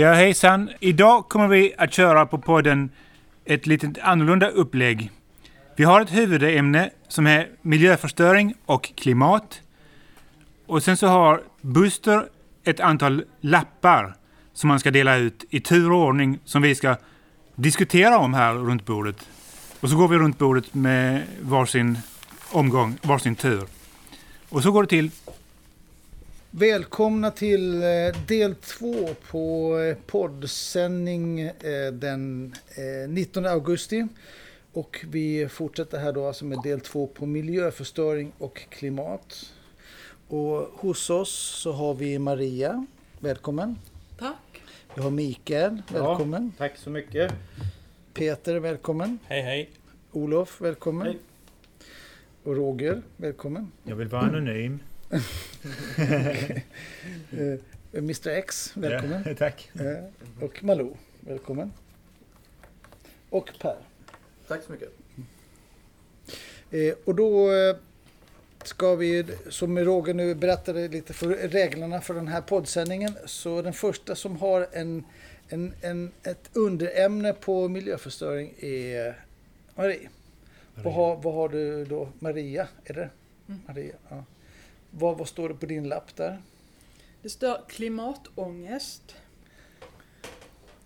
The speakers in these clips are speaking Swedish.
Ja, hejsan. Idag kommer vi att köra på podden ett lite annorlunda upplägg. Vi har ett huvudämne som är miljöförstöring och klimat. Och sen så har Buster ett antal lappar som man ska dela ut i tur och ordning som vi ska diskutera om här runt bordet. Och så går vi runt bordet med varsin omgång, varsin tur. Och så går det till. Välkomna till eh, del två på eh, poddsändning eh, den 19 augusti. Och vi fortsätter här då alltså med del två på miljöförstöring och klimat. Och hos oss så har vi Maria. Välkommen. Tack. Vi har Mikael. Välkommen. Ja, tack så mycket. Peter, välkommen. Hej, hej. Olof, välkommen. Hej. Och Roger, välkommen. Jag vill vara anonym. Uh, Mr X, välkommen. Ja, tack. Uh, och Malou, välkommen. Och Per. Tack så mycket. Uh, och då ska vi, som Roger nu berättade lite för reglerna för den här poddsändningen, så den första som har en, en, en, ett underämne på miljöförstöring är Marie. Vad, har, vad har du då? Maria, är det? Mm. Maria, ja vad, vad står det på din lapp där? Det står klimatångest.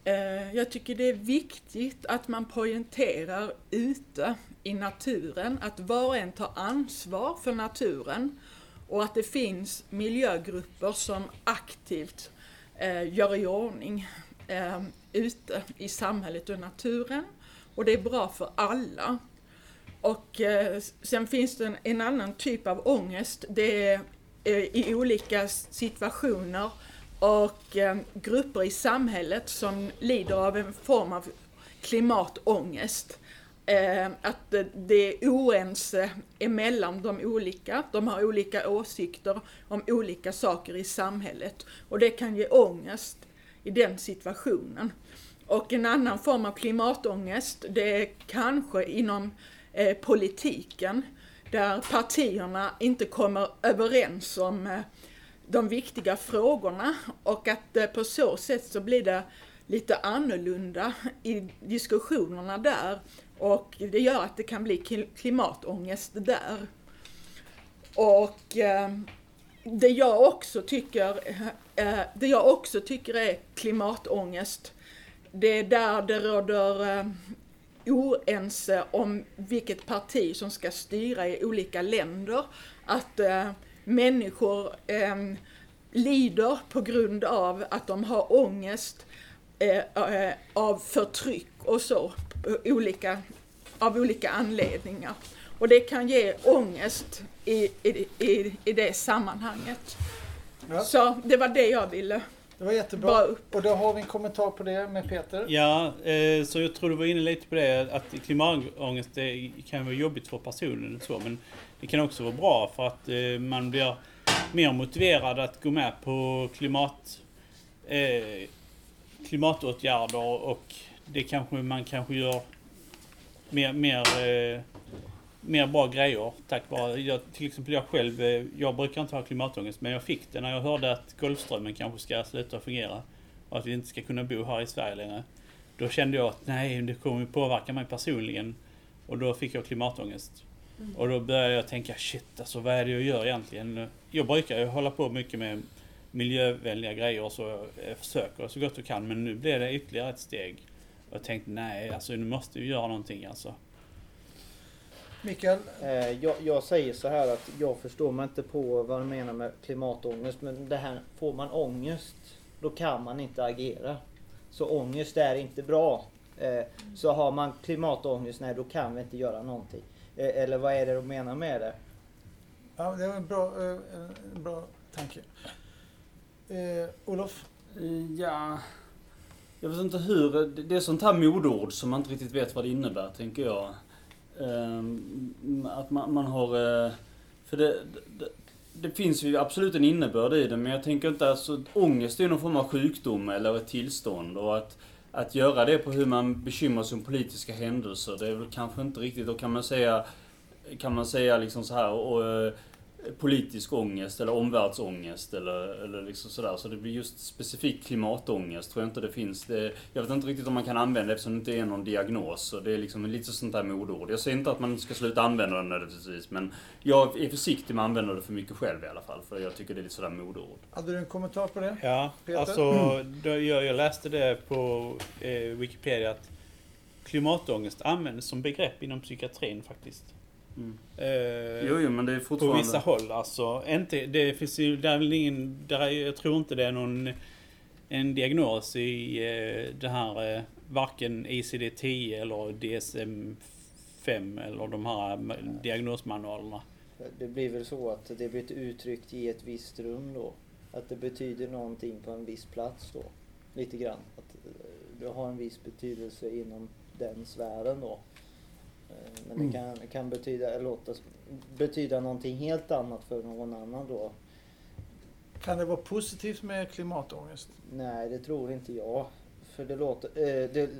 Eh, jag tycker det är viktigt att man poängterar ute i naturen att var och en tar ansvar för naturen och att det finns miljögrupper som aktivt eh, gör i ordning eh, ute i samhället och naturen. Och det är bra för alla. Och eh, sen finns det en, en, annan typ av ångest. Det är eh, i olika situationer och eh, grupper i samhället som lider av en form av klimatångest. Eh, att det är oense emellan de olika. De har olika åsikter om olika saker i samhället. Och det kan ge ångest i den situationen. Och en annan form av klimatångest, det är kanske inom eh, politiken, där partierna inte kommer överens om eh, de viktiga frågorna och att eh, på så sätt så blir det lite annorlunda i diskussionerna där och det gör att det kan bli klimatångest där. Och eh, det jag också tycker, eh, eh, det jag också tycker är klimatångest, det är där det råder oense om vilket parti som ska styra i olika länder. Att eh, människor eh, lider på grund av att de har ångest eh, eh av förtryck och så, olika, av olika anledningar. Och det kan ge ångest i, i, i, i det sammanhanget. Ja. Så det var det jag ville det var jättebra. Och då har vi en kommentar på det med Peter. Ja, eh, så jag tror du var inne lite på det att klimatångest det kan vara jobbigt för personen och så, men det kan också vara bra för att eh, man blir mer motiverad att gå med på klimat, eh, klimatåtgärder och det kanske man kanske gör mer, mer, eh, mer bra grejer tack vare, jag, till exempel jag själv, eh, jag brukar inte ha klimatångest men jag fick det när jag hörde att Golfströmmen kanske ska sluta fungera och att vi inte ska kunna bo här i Sverige längre. Då kände jag att nej, det kommer påverka mig personligen och då fick jag klimatångest. Mm. Och då började jag tänka, shit alltså vad är det jag gör egentligen? Jag brukar ju hålla på mycket med miljövänliga grejer och så jag försöker så gott jag kan men nu blev det ytterligare ett steg. Och jag tänkte nej, alltså nu måste vi göra någonting alltså. Mikael? Eh, jag, jag, säger så här att jag förstår mig inte på vad du menar med klimatångest. Men det här, får man ångest, då kan man inte agera. Så ångest är inte bra. Eh, så har man klimatångest, nej då kan vi inte göra någonting. Eh, eller vad är det du menar med det? Ja, det var en bra, en bra tanke. Eh, Olof? Ja, jag vet inte hur. Det är sånt här modord som man inte riktigt vet vad det innebär, tänker jag. Ehm, att man, man har... Eh, för det, det, det, finns ju absolut en innebörd i det, men jag tänker inte alltså... Ångest är någon form av sjukdom eller ett tillstånd. Och att, att göra det på hur man bekymrar sig om politiska händelser, det är väl kanske inte riktigt... Då kan man säga... Kan man säga liksom så här och... Eh, politisk ångest eller omvärldsångest eller, eller liksom sådär. Så det blir just specifikt klimatångest tror jag inte det finns. Det, jag vet inte riktigt om man kan använda det eftersom det inte är någon diagnos. Och det är liksom lite sånt där modord. Jag säger inte att man ska sluta använda det nödvändigtvis men jag är försiktig med att använda det för mycket själv i alla fall. För jag tycker det är lite sådär modord. Hade du en kommentar på det? Ja, Peter? alltså då, jag, jag läste det på eh, Wikipedia att klimatångest används som begrepp inom psykiatrin faktiskt. Mm. Eh, Jo, jo, men det är på fortfarande... vissa håll alltså. Inte, det finns ju, det är väl ingen, där är, jag tror inte det är någon en diagnos i eh, det här, eh, varken ICD-10 eller DSM-5 eller de här ma- diagnosmanualerna. Det blir väl så att det blir uttryckt i ett visst rum då. Att det betyder någonting på en viss plats då. Lite grann. Att eh, det har en viss betydelse inom den sfären då. Eh, Men det Mm. kan, kan betyda, låta, betyda någonting helt annat för någon annan då. Kan det vara positivt med klimatångest? Nej, det tror inte jag. För det låter... Eh, det,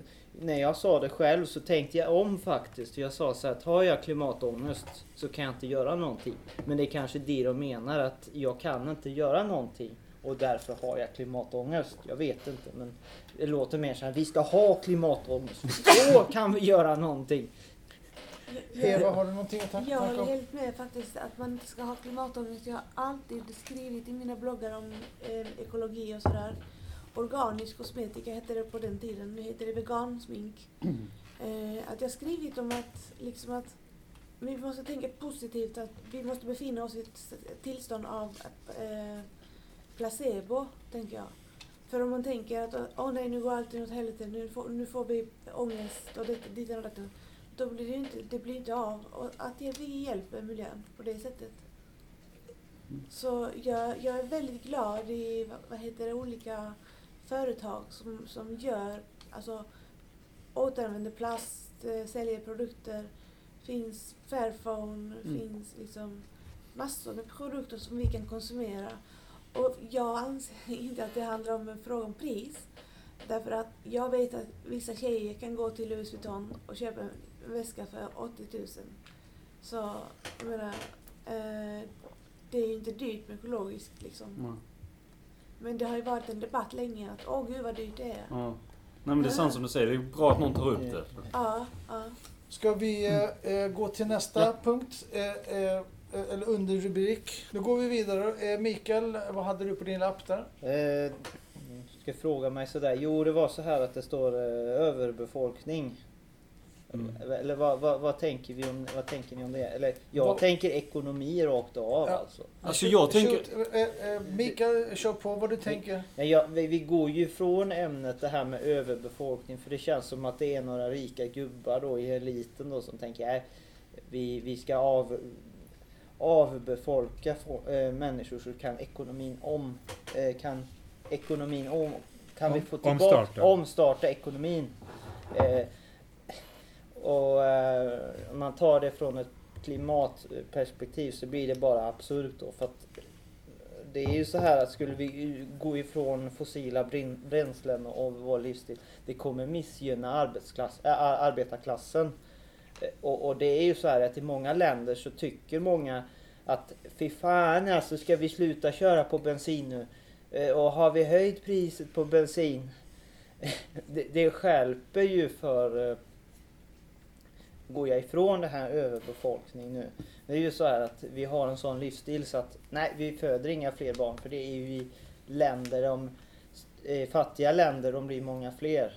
när jag sa det själv så tänkte jag om faktiskt. Jag sa så att har jag klimatångest så kan jag inte göra någonting. Men det är kanske det de menar att jag kan inte göra någonting. Och därför har jag klimatångest. Jag vet inte men det låter mer så här. Vi ska ha klimatångest. Då kan vi göra någonting. Eva, har du någonting att ta- Jag håller helt med faktiskt att man inte ska ha klimatångest. Jag har alltid skrivit i mina bloggar om eh, ekologi och sådär. Organisk kosmetika hette det på den tiden, nu heter det vegansmink. Eh, att jag skrivit om att, liksom att vi måste tänka positivt, att vi måste befinna oss i ett tillstånd av eh, placebo, tänker jag. För om man tänker att åh nej, nu går allting åt helvete, nu får, nu får vi ångest och det, dit och datten. Då blir det inte, det blir inte av. Och att vi hjälper miljön på det sättet. Så jag, jag är väldigt glad i vad- heter det, olika företag som, som gör, alltså återanvänder plast, eh, säljer produkter. Finns Fairphone, Mm. finns liksom massor med produkter som vi kan konsumera. Och jag anser inte att det handlar om en fråga om pris. Därför att jag vet att vissa tjejer kan gå till Louis Vuitton och köpa väska för 80 000. Så jag menar, eh, det är ju inte dyrt med ekologiskt liksom. Ja. Men det har ju varit en debatt länge att åh gud vad dyrt det är. Ja. Nej men det är sant som du säger, det är bra att någon tar upp det. Ja, ja. Ska vi eh, eh, gå till nästa Ja. punkt? Eh, eh, eller underrubrik. Då går vi vidare. Eh, Mikael, vad hade du på din lapp där? Eh, ska fråga mig sådär. Jo, det var så här att det står eh, överbefolkning. Mm. Eller vad, vad, vad, tänker vi om, vad tänker ni om det? Eller jag Vad- tänker ekonomi rakt av Ja. alltså. Alltså jag tänker... Shoot, eh, eh, Mikael, kör på vad du tänker. Men jag, vi, vi går ju från ämnet det här med överbefolkning för det känns som att det är några rika gubbar då i eliten då som tänker äh, vi, vi ska av, avbefolka äh, människor så kan ekonomin om eh, kan ekonomin om kan vi Om- få tillbaka omstarta. omstarta ekonomin. Och eh, om man tar det från ett klimatperspektiv så blir det bara absurt då för att det är ju så här att skulle vi gå ifrån fossila bränslen och vår livsstil, det kommer missgynna arbetsklass, äh, arbetarklassen. Eh, och, och det är ju så här att i många länder så tycker många att fy fan alltså ska vi sluta köra på bensin nu? Eh, och har vi höjt priset på bensin? det, det skälper ju för eh, Går jag ifrån det här överbefolkning nu? Det är ju så här att vi har en sån livsstil så att nej, vi föder inga fler barn för det är ju i länder, de, eh, fattiga länder, de blir många fler.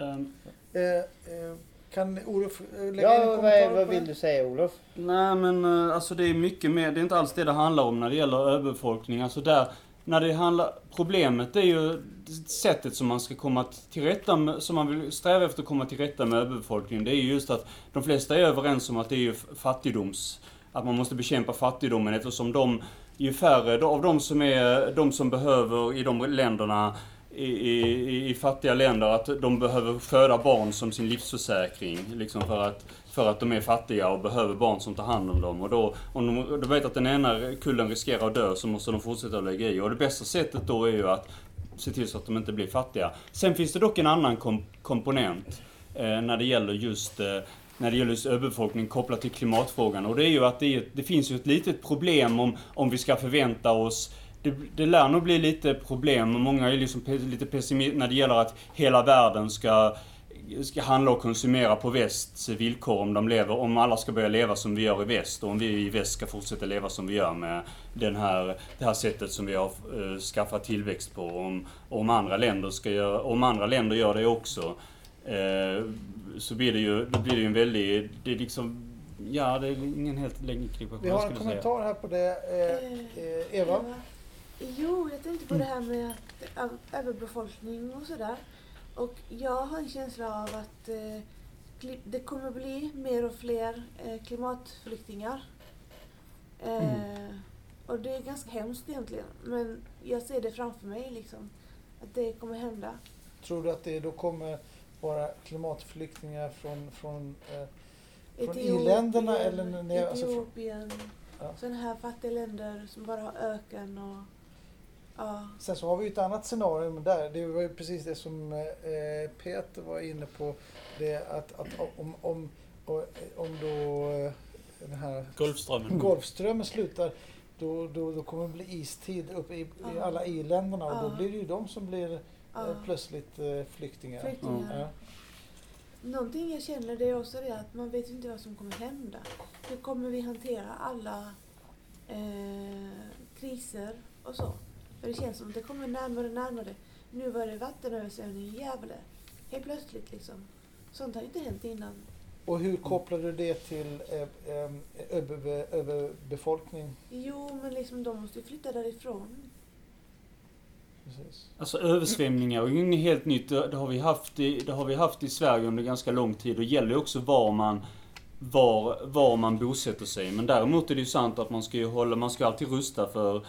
Ehm, Eh, eh, kan Olof eh, lägga in en Ja, vad, kommentar vad på vill du säga Olof? Nej men alltså det är mycket mer, det är inte alls det det handlar om när det gäller överbefolkning. Alltså där, när det handlar, problemet är ju sättet som man ska komma till rätta med, som man vill sträva efter att komma till rätta med överbefolkningen. Det är ju just att de flesta är överens om att det är ju fattigdoms, att man måste bekämpa fattigdomen eftersom de, ju färre av de som är, de som behöver i de länderna i, i, i fattiga länder att de behöver föda barn som sin livsförsäkring. Liksom för att, för att de är fattiga och behöver barn som tar hand om dem. Och då, om de, de vet att den ena kullen riskerar att dö så måste de fortsätta att lägga i. Och det bästa sättet då är ju att se till så att de inte blir fattiga. Sen finns det dock en annan kom, komponent eh, när det gäller just eh, när det gäller just överbefolkning kopplat till klimatfrågan. Och det är ju att det, är, det finns ju ett litet problem om, om vi ska förvänta oss det, det lär nog bli lite problem. Många är liksom pe- lite pessimistiska när det gäller att hela världen ska, ska handla och konsumera på västs villkor om de lever, om alla ska börja leva som vi gör i väst och om vi i väst ska fortsätta leva som vi gör med den här, det här sättet som vi har eh, skaffat tillväxt på. Om, om, andra länder ska göra, om andra länder gör det också eh, så blir det ju, då blir det ju en väldig, det är liksom Ja, det är ingen helt längre Vi har en kommentar här på det. Eh, eh, Eva? Jo, jag tänkte på det här med överbefolkning och sådär. Och jag har en känsla av att eh, det kommer bli mer och fler eh, klimatflyktingar. Eh, Och det är ganska hemskt egentligen. Men jag ser det framför mig liksom. Att det kommer hända. Tror du att det då kommer vara klimatflyktingar från, från, eh, från Etiopien, i-länderna eller ner, alltså, från, Etiopien. Ja. Sådana här fattiga länder som bara har öken och... Ja. Sen så har vi ju ett annat scenario där. Det var ju precis det som eh, Peter var inne på. Det att, att om, om, om, då eh, den här Golfströmmen. Golfströmmen slutar då, då, då kommer det bli istid uppe i, i Ja. alla i-länderna och då Ja. blir det ju de som blir ja. eh, plötsligt eh, flyktingar. Flyktingar. Ja. Någonting jag känner det är också det att man vet inte vad som kommer hända. Hur kommer vi hantera alla eh, kriser och så? För det känns som att det kommer närmare och närmare. Nu var det vattenöversvämning i Gävle. Helt plötsligt liksom. Sånt har inte hänt innan. Och hur kopplar du det till eh, över, överbefolkning? Jo, men liksom de måste ju flytta därifrån. Precis. Alltså översvämningar är ju inget helt nytt. Det, har vi haft i, det har vi haft i Sverige under ganska lång tid. Och det gäller ju också var man, var, var man bosätter sig. Men däremot är det ju sant att man ska ju hålla, man ska alltid rusta för,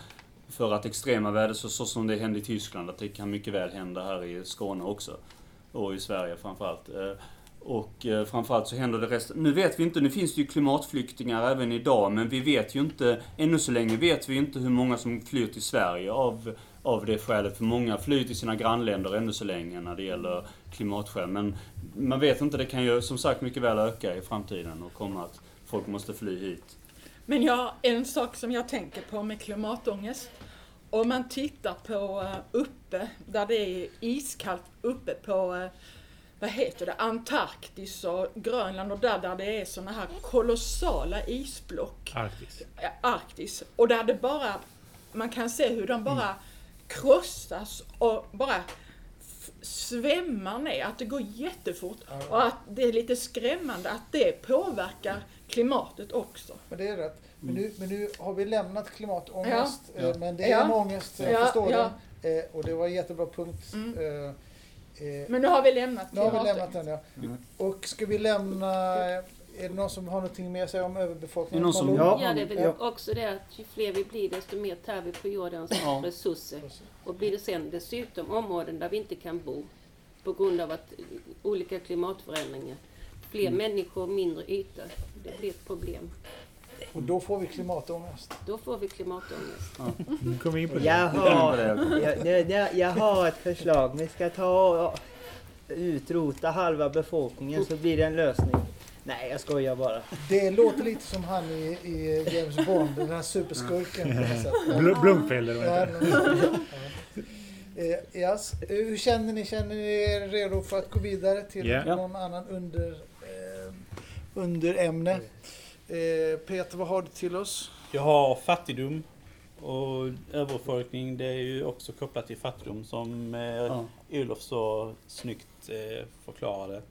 för att extrema väder, så, så som det hände i Tyskland, att det kan mycket väl hända här i Skåne också. Och i Sverige framförallt. Eh, och eh, framförallt så händer det resten. Nu vet vi inte, nu finns det ju klimatflyktingar även idag, men vi vet ju inte, ännu så länge vet vi inte hur många som flyr till Sverige av, av det skälet. För många flyr till sina grannländer ännu så länge när det gäller klimatskäl. Men man vet inte, det kan ju som sagt mycket väl öka i framtiden och komma att folk måste fly hit. Men jag, en sak som jag tänker på med klimatångest. Om man tittar på eh, uppe, där det är iskallt uppe på, eh, vad heter det, Antarktis och Grönland och där, där det är såna här kolossala isblock. Arktis. Arktis. Och där det bara, man kan se hur de bara krossas och bara svämmar ner, att det går jättefort. Och att det är lite skrämmande att det påverkar klimatet också. Men det är rätt. Men nu, men nu har vi lämnat klimatångest. Ja. eh, Men det är Ja. en ångest, jag Ja, förstår ja. den. Eh, Och det var en jättebra punkt. Mm. Eh, Men nu har vi lämnat Nu har vi lämnat den ja. Och ska vi lämna, är det någon som har någonting mer att säga om överbefolkningen? Det någon som-? Ja. Ja, det är väl Ja. också det att ju fler vi blir desto mer tär vi på jordens Ja. resurser. Och blir det sen dessutom områden där vi inte kan bo på grund av att olika klimatförändringar, fler Mm. människor, mindre ytor, det blir ett problem. Och då får vi klimatångest. Då får vi klimatångest. Nu kommer vi in på det. Jag har, jag, jag, har ett förslag. Vi ska ta och utrota halva befolkningen så blir det en lösning. Nej, jag skojar bara. Det låter lite som han i, i James Bond, den här superskurken. Bl- vad Ja, ja. Eh, yes. Hur känner ni? Känner ni er redo för att gå vidare till Ja. någon annan under, underämne? Eh, Peter, vad har du till oss? Jag har fattigdom och överbefolkning. Det är ju också kopplat till fattigdom som eh, Ja. Olof så snyggt eh, förklarade.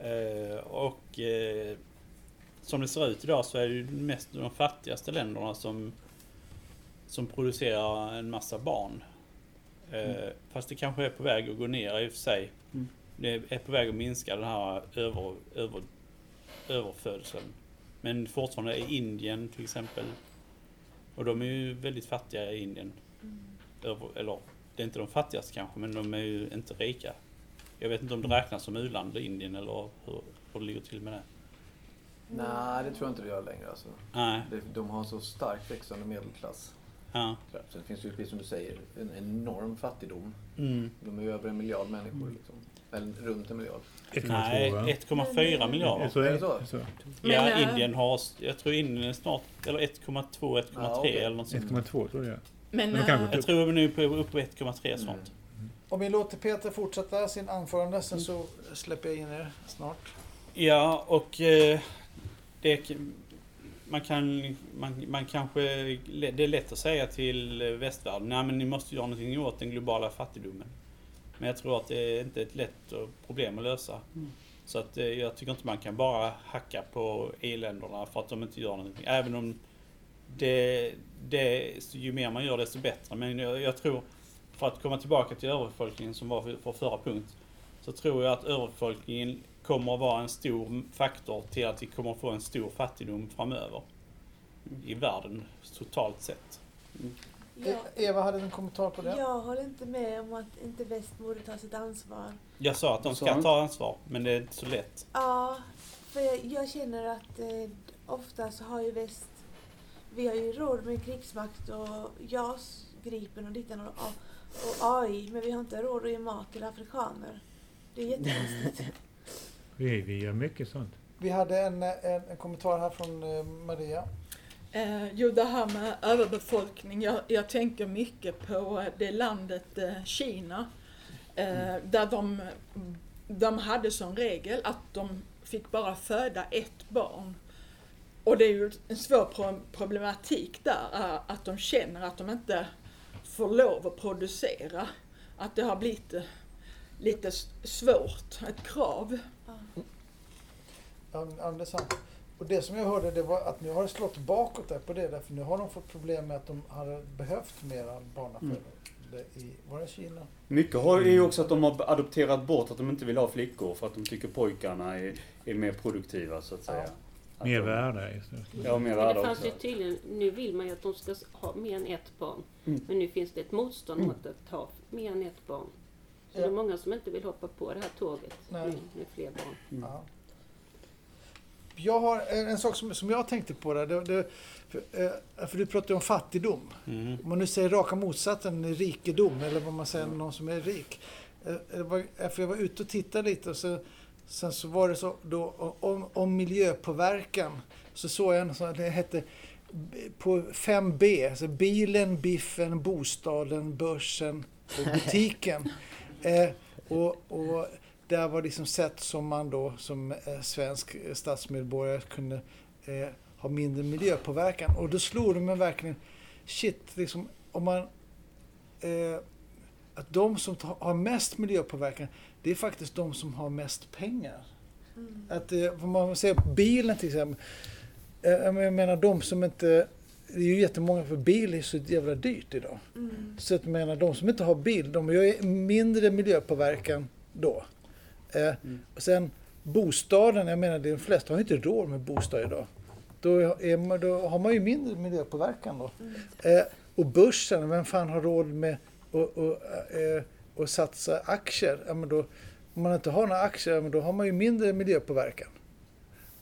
Eh, och eh, som det ser ut idag så är det ju mest de fattigaste länderna som, som producerar en massa barn. Eh, Fast det kanske är på väg att gå ner i och för sig. Mm. Det är på väg att minska den här över, över, överfödseln. Men fortfarande är Indien till exempel och de är ju väldigt fattiga i Indien. Över, eller, det är inte de fattigaste kanske, men de är ju inte rika. Jag vet inte om det räknas som u-land i Indien eller hur, hur det ligger till med det. Nej, det tror jag inte det gör längre. Alltså. Nej, De har så starkt växande medelklass. ja. Sen finns det ju, precis som du säger, en enorm fattigdom. Mm. De är ju över en miljard människor. Liksom. Eller runt en miljard. 1,2 Nej, va? 1,4 miljarder. Så är det så? Så. Men, Ja, eh, Indien har, jag tror Indien är snart, eller 1,2, 1,3 Ja, okej. eller något sånt. 1,2 tror jag. Men, Men då kanske eh, Jag tror vi nu är på, upp på 1,3 sånt. Om vi låter Peter fortsätta sin anförande sen så släpper jag in er snart. Ja, och eh, det, man kan, man, man kanske, det är lätt att säga till västvärlden, nej men ni måste göra någonting åt den globala fattigdomen. Men jag tror att det är inte ett lätt problem att lösa. Så att eh, jag tycker inte man kan bara hacka på EU-länderna för att de inte gör någonting. Även om det, det, ju mer man gör desto bättre. Men jag, jag tror, för att komma tillbaka till överbefolkningen som var för, för förra punkt, så tror jag att överbefolkningen kommer att vara en stor faktor till att vi kommer att få en stor fattigdom framöver. I världen totalt sett. Ja, E- Eva hade en kommentar på det. jag håller inte med om att inte väst borde ta sitt ansvar. Jag sa att de ska ta ansvar, men det är inte så lätt. Ja, för jag, jag känner att eh, ofta så har ju väst, vi har ju råd med krigsmakt och JAS, Gripen och dittan och, och AI, men vi har inte råd att ge mat till afrikaner. Det är jättekonstigt. Vi, vi gör mycket sånt. Vi hade en, en, en kommentar här från eh, Maria. Eh, jo, det här med överbefolkning. Jag, jag tänker mycket på eh, det landet eh, Kina. Eh, där de, de hade som regel att de fick bara föda ett barn. Och det är ju en svår pro- problematik där, eh, att de känner att de inte får lov att producera. Att det har blivit eh, lite svårt, ett krav. Ja. Det är sant. Och det som jag hörde det var att nu har det slått bakåt där på det. Därför nu har de fått problem med att de hade behövt mera barnafödande i, var det Kina? Mycket har, är ju också att de har adopterat bort att de inte vill ha flickor för att de tycker pojkarna är, är mer produktiva så att säga. Att Mer de- det. Ja, mer Men värda det fanns ju tydligen, nu vill man ju att de ska ha mer än ett barn. Mm. Men nu finns det ett motstånd mot att ha mer än ett barn. Så Ja. det är många som inte vill hoppa på det här tåget Nej. med, med fler barn. Mm. Ja. Jag har en, sak som, som jag tänkte på där. Det, det, för, eh, för du pratade om fattigdom. Mm. Om man nu säger raka motsatsen, rikedom, eller vad man säger, någon som är rik. Eh, var, eh, för jag var ute och tittade lite och så, sen så var det så då, om, om miljöpåverkan. Så såg jag en sån, det hette på 5B, alltså bilen, biffen, bostaden, börsen och butiken. eh, och, och där var liksom sätt som man då som eh, svensk eh, statsmedborgare kunde eh, ha mindre miljöpåverkan. Och då slog det mig verkligen, shit, liksom, om man... Eh, att de som har mest miljöpåverkan, det är faktiskt de som har mest pengar. Mm. Att, eh, om man ser bilen till exempel. Eh, jag menar de som inte... Det är ju jättemånga, för bil är så jävla dyrt idag. Mm. Så att jag menar, de som inte har bil, de gör mindre miljöpåverkan då. Eh, Mm. och sen bostaden, jag menar de flesta har inte råd med bostad idag. Då, är då har man ju mindre miljöpåverkan då. Mm. Eh, och börsen, vem fan har råd med att och, eh, och satsa aktier? Ja, men då, om man inte har några aktier, ja, men då har man ju mindre miljöpåverkan.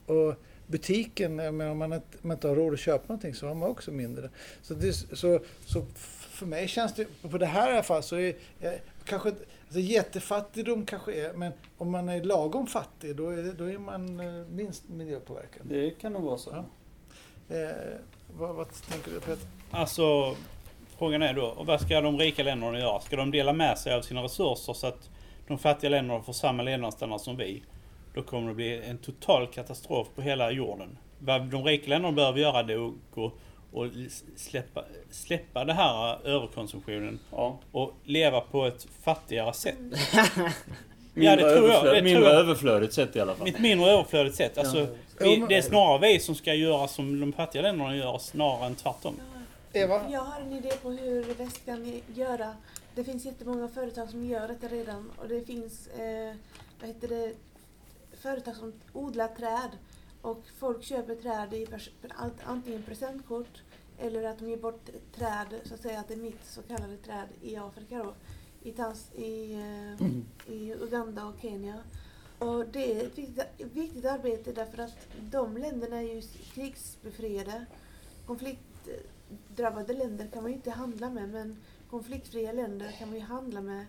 Och butiken, jag menar, om man inte, man inte har råd att köpa någonting så har man också mindre. Så, det, så, så för mig känns det, på det här i alla fall, så är eh, kanske alltså jättefattigdom kanske är, men om man är lagom fattig då är, då är man eh, minst miljöpåverkan. Det kan nog vara så. Ja. Eh, vad, vad tänker du Peter? Alltså, frågan är då, och vad ska de rika länderna göra? Ska de dela med sig av sina resurser så att de fattiga länderna får samma levnadsstandard som vi? Då kommer det bli en total katastrof på hela jorden. Vad de rika länderna behöver göra det är att gå och släppa, släppa det här överkonsumtionen Ja. och leva på ett fattigare sätt. Mindre, det tror jag, det mindre tror jag. överflödigt sätt i alla fall. Ett mindre överflödigt sätt. Alltså, Jo, vi, det är snarare vi som ska göra som de fattiga länderna gör, snarare än tvärtom. Eva? Jag har en idé på hur väst kan göra. Det finns jättemånga företag som gör detta redan och det finns eh, vad heter det, företag som odlar träd och folk köper träd i antingen presentkort eller att de ger bort träd, så att säga att det är mitt så kallade träd i Afrika då, i, Tans- i, mm. i Uganda och Kenya. Och det är ett viktigt, viktigt arbete därför att de länderna är ju krigsbefriade. Konfliktdrabbade länder kan man ju inte handla med men konfliktfria länder kan man ju handla med.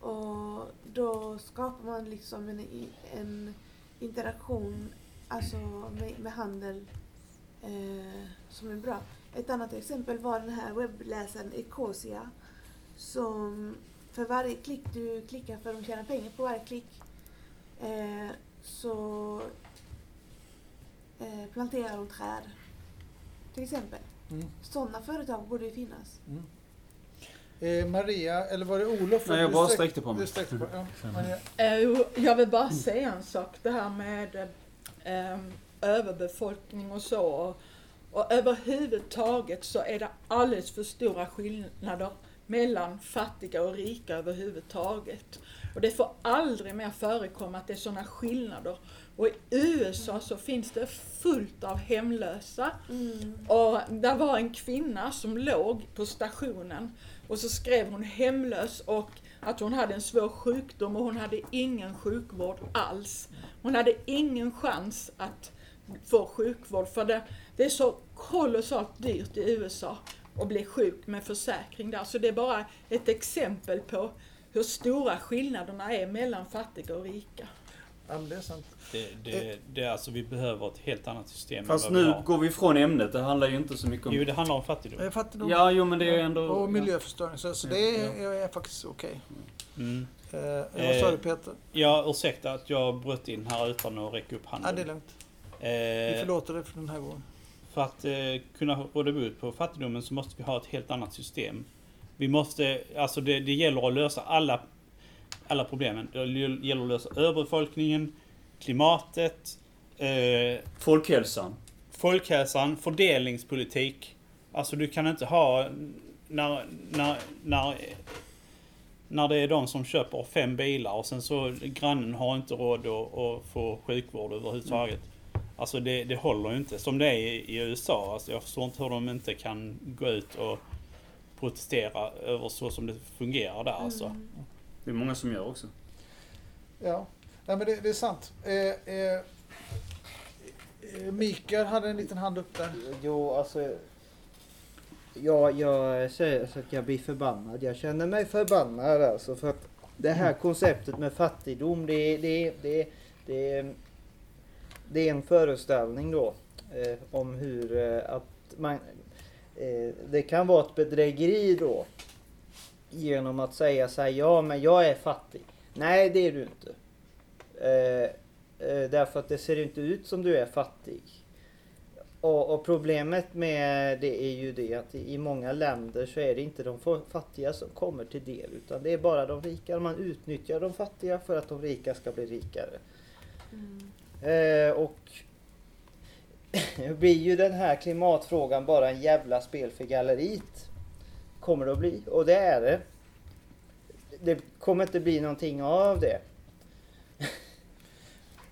Och då skapar man liksom en, en interaktion alltså med, med handel eh, som är bra. Ett annat exempel var den här webbläsaren Ecosia som för varje klick du klickar för de tjänar pengar på varje klick eh, så eh, planterar de träd. Till exempel. Mm. Sådana företag borde ju finnas. Eh, Maria, eller var det Olof? Nej, jag bara sträck- sträckte på mig. Sträckte på, ja. Maria. Eh, Jag vill bara säga en sak, det här med eh, överbefolkning och så. Och, och överhuvudtaget så är det alldeles för stora skillnader mellan fattiga och rika överhuvudtaget. Och det får aldrig mer förekomma att det är sådana skillnader. Och i USA så finns det fullt av hemlösa Mm. och där var en kvinna som låg på stationen och så skrev hon hemlös och att hon hade en svår sjukdom och hon hade ingen sjukvård alls. Hon hade ingen chans att få sjukvård för det, det är så kolossalt dyrt i USA att bli sjuk med försäkring där. Så det är bara ett exempel på hur stora skillnaderna är mellan fattiga och rika. Ja, men det är sant. Det, det, det är alltså, vi behöver ett helt annat system Fast vi nu har. går vi ifrån ämnet. Det handlar ju inte så mycket om... Jo, det handlar om fattigdom. Fattigdom Ja, jo men det är ändå... och miljöförstöring. Så, så det är, är faktiskt okej. Mm. Eh, vad sa Eh, du Peter? Ja, ursäkta att jag bröt in här utan att räcka upp Ja, handen. det är lugnt. Vi Eh, förlåter dig för den här gången. för att eh, kunna råda bot på fattigdomen så måste vi ha ett helt annat system. Vi måste, alltså det, det gäller att lösa alla, alla problemen. Det gäller att lösa överbefolkningen, klimatet, eh, Folkhälsan. folkhälsan, fördelningspolitik. Alltså du kan inte ha när, när, när, när det är de som köper fem bilar och sen så grannen har inte råd att, att få sjukvård överhuvudtaget. Alltså det, det håller ju inte. Som det är i, i USA. Alltså jag förstår inte hur de inte kan gå ut och protestera över så som det fungerar där alltså. Det är många som gör också. Ja, Nej, men det, det är sant. Eh, eh, Mikael hade en liten hand upp där. Jo, alltså. Ja, jag säger så att jag blir förbannad. Jag känner mig förbannad alltså för att det här konceptet med fattigdom det, det, det, det, det är en föreställning då eh, om hur eh, att man eh, det kan vara ett bedrägeri då genom att säga så här, ja men jag är fattig. Nej det är du inte. Eh, eh, därför att det ser inte ut som du är fattig. Och, och problemet med det är ju det att i, många länder så är det inte de fa- fattiga som kommer till del utan det är bara de rika. Man utnyttjar de fattiga för att de rika ska bli rikare. Eh, och blir ju den här klimatfrågan bara en jävla spel för galleriet. Kommer det att bli. Och det är det. Det kommer inte bli någonting av det.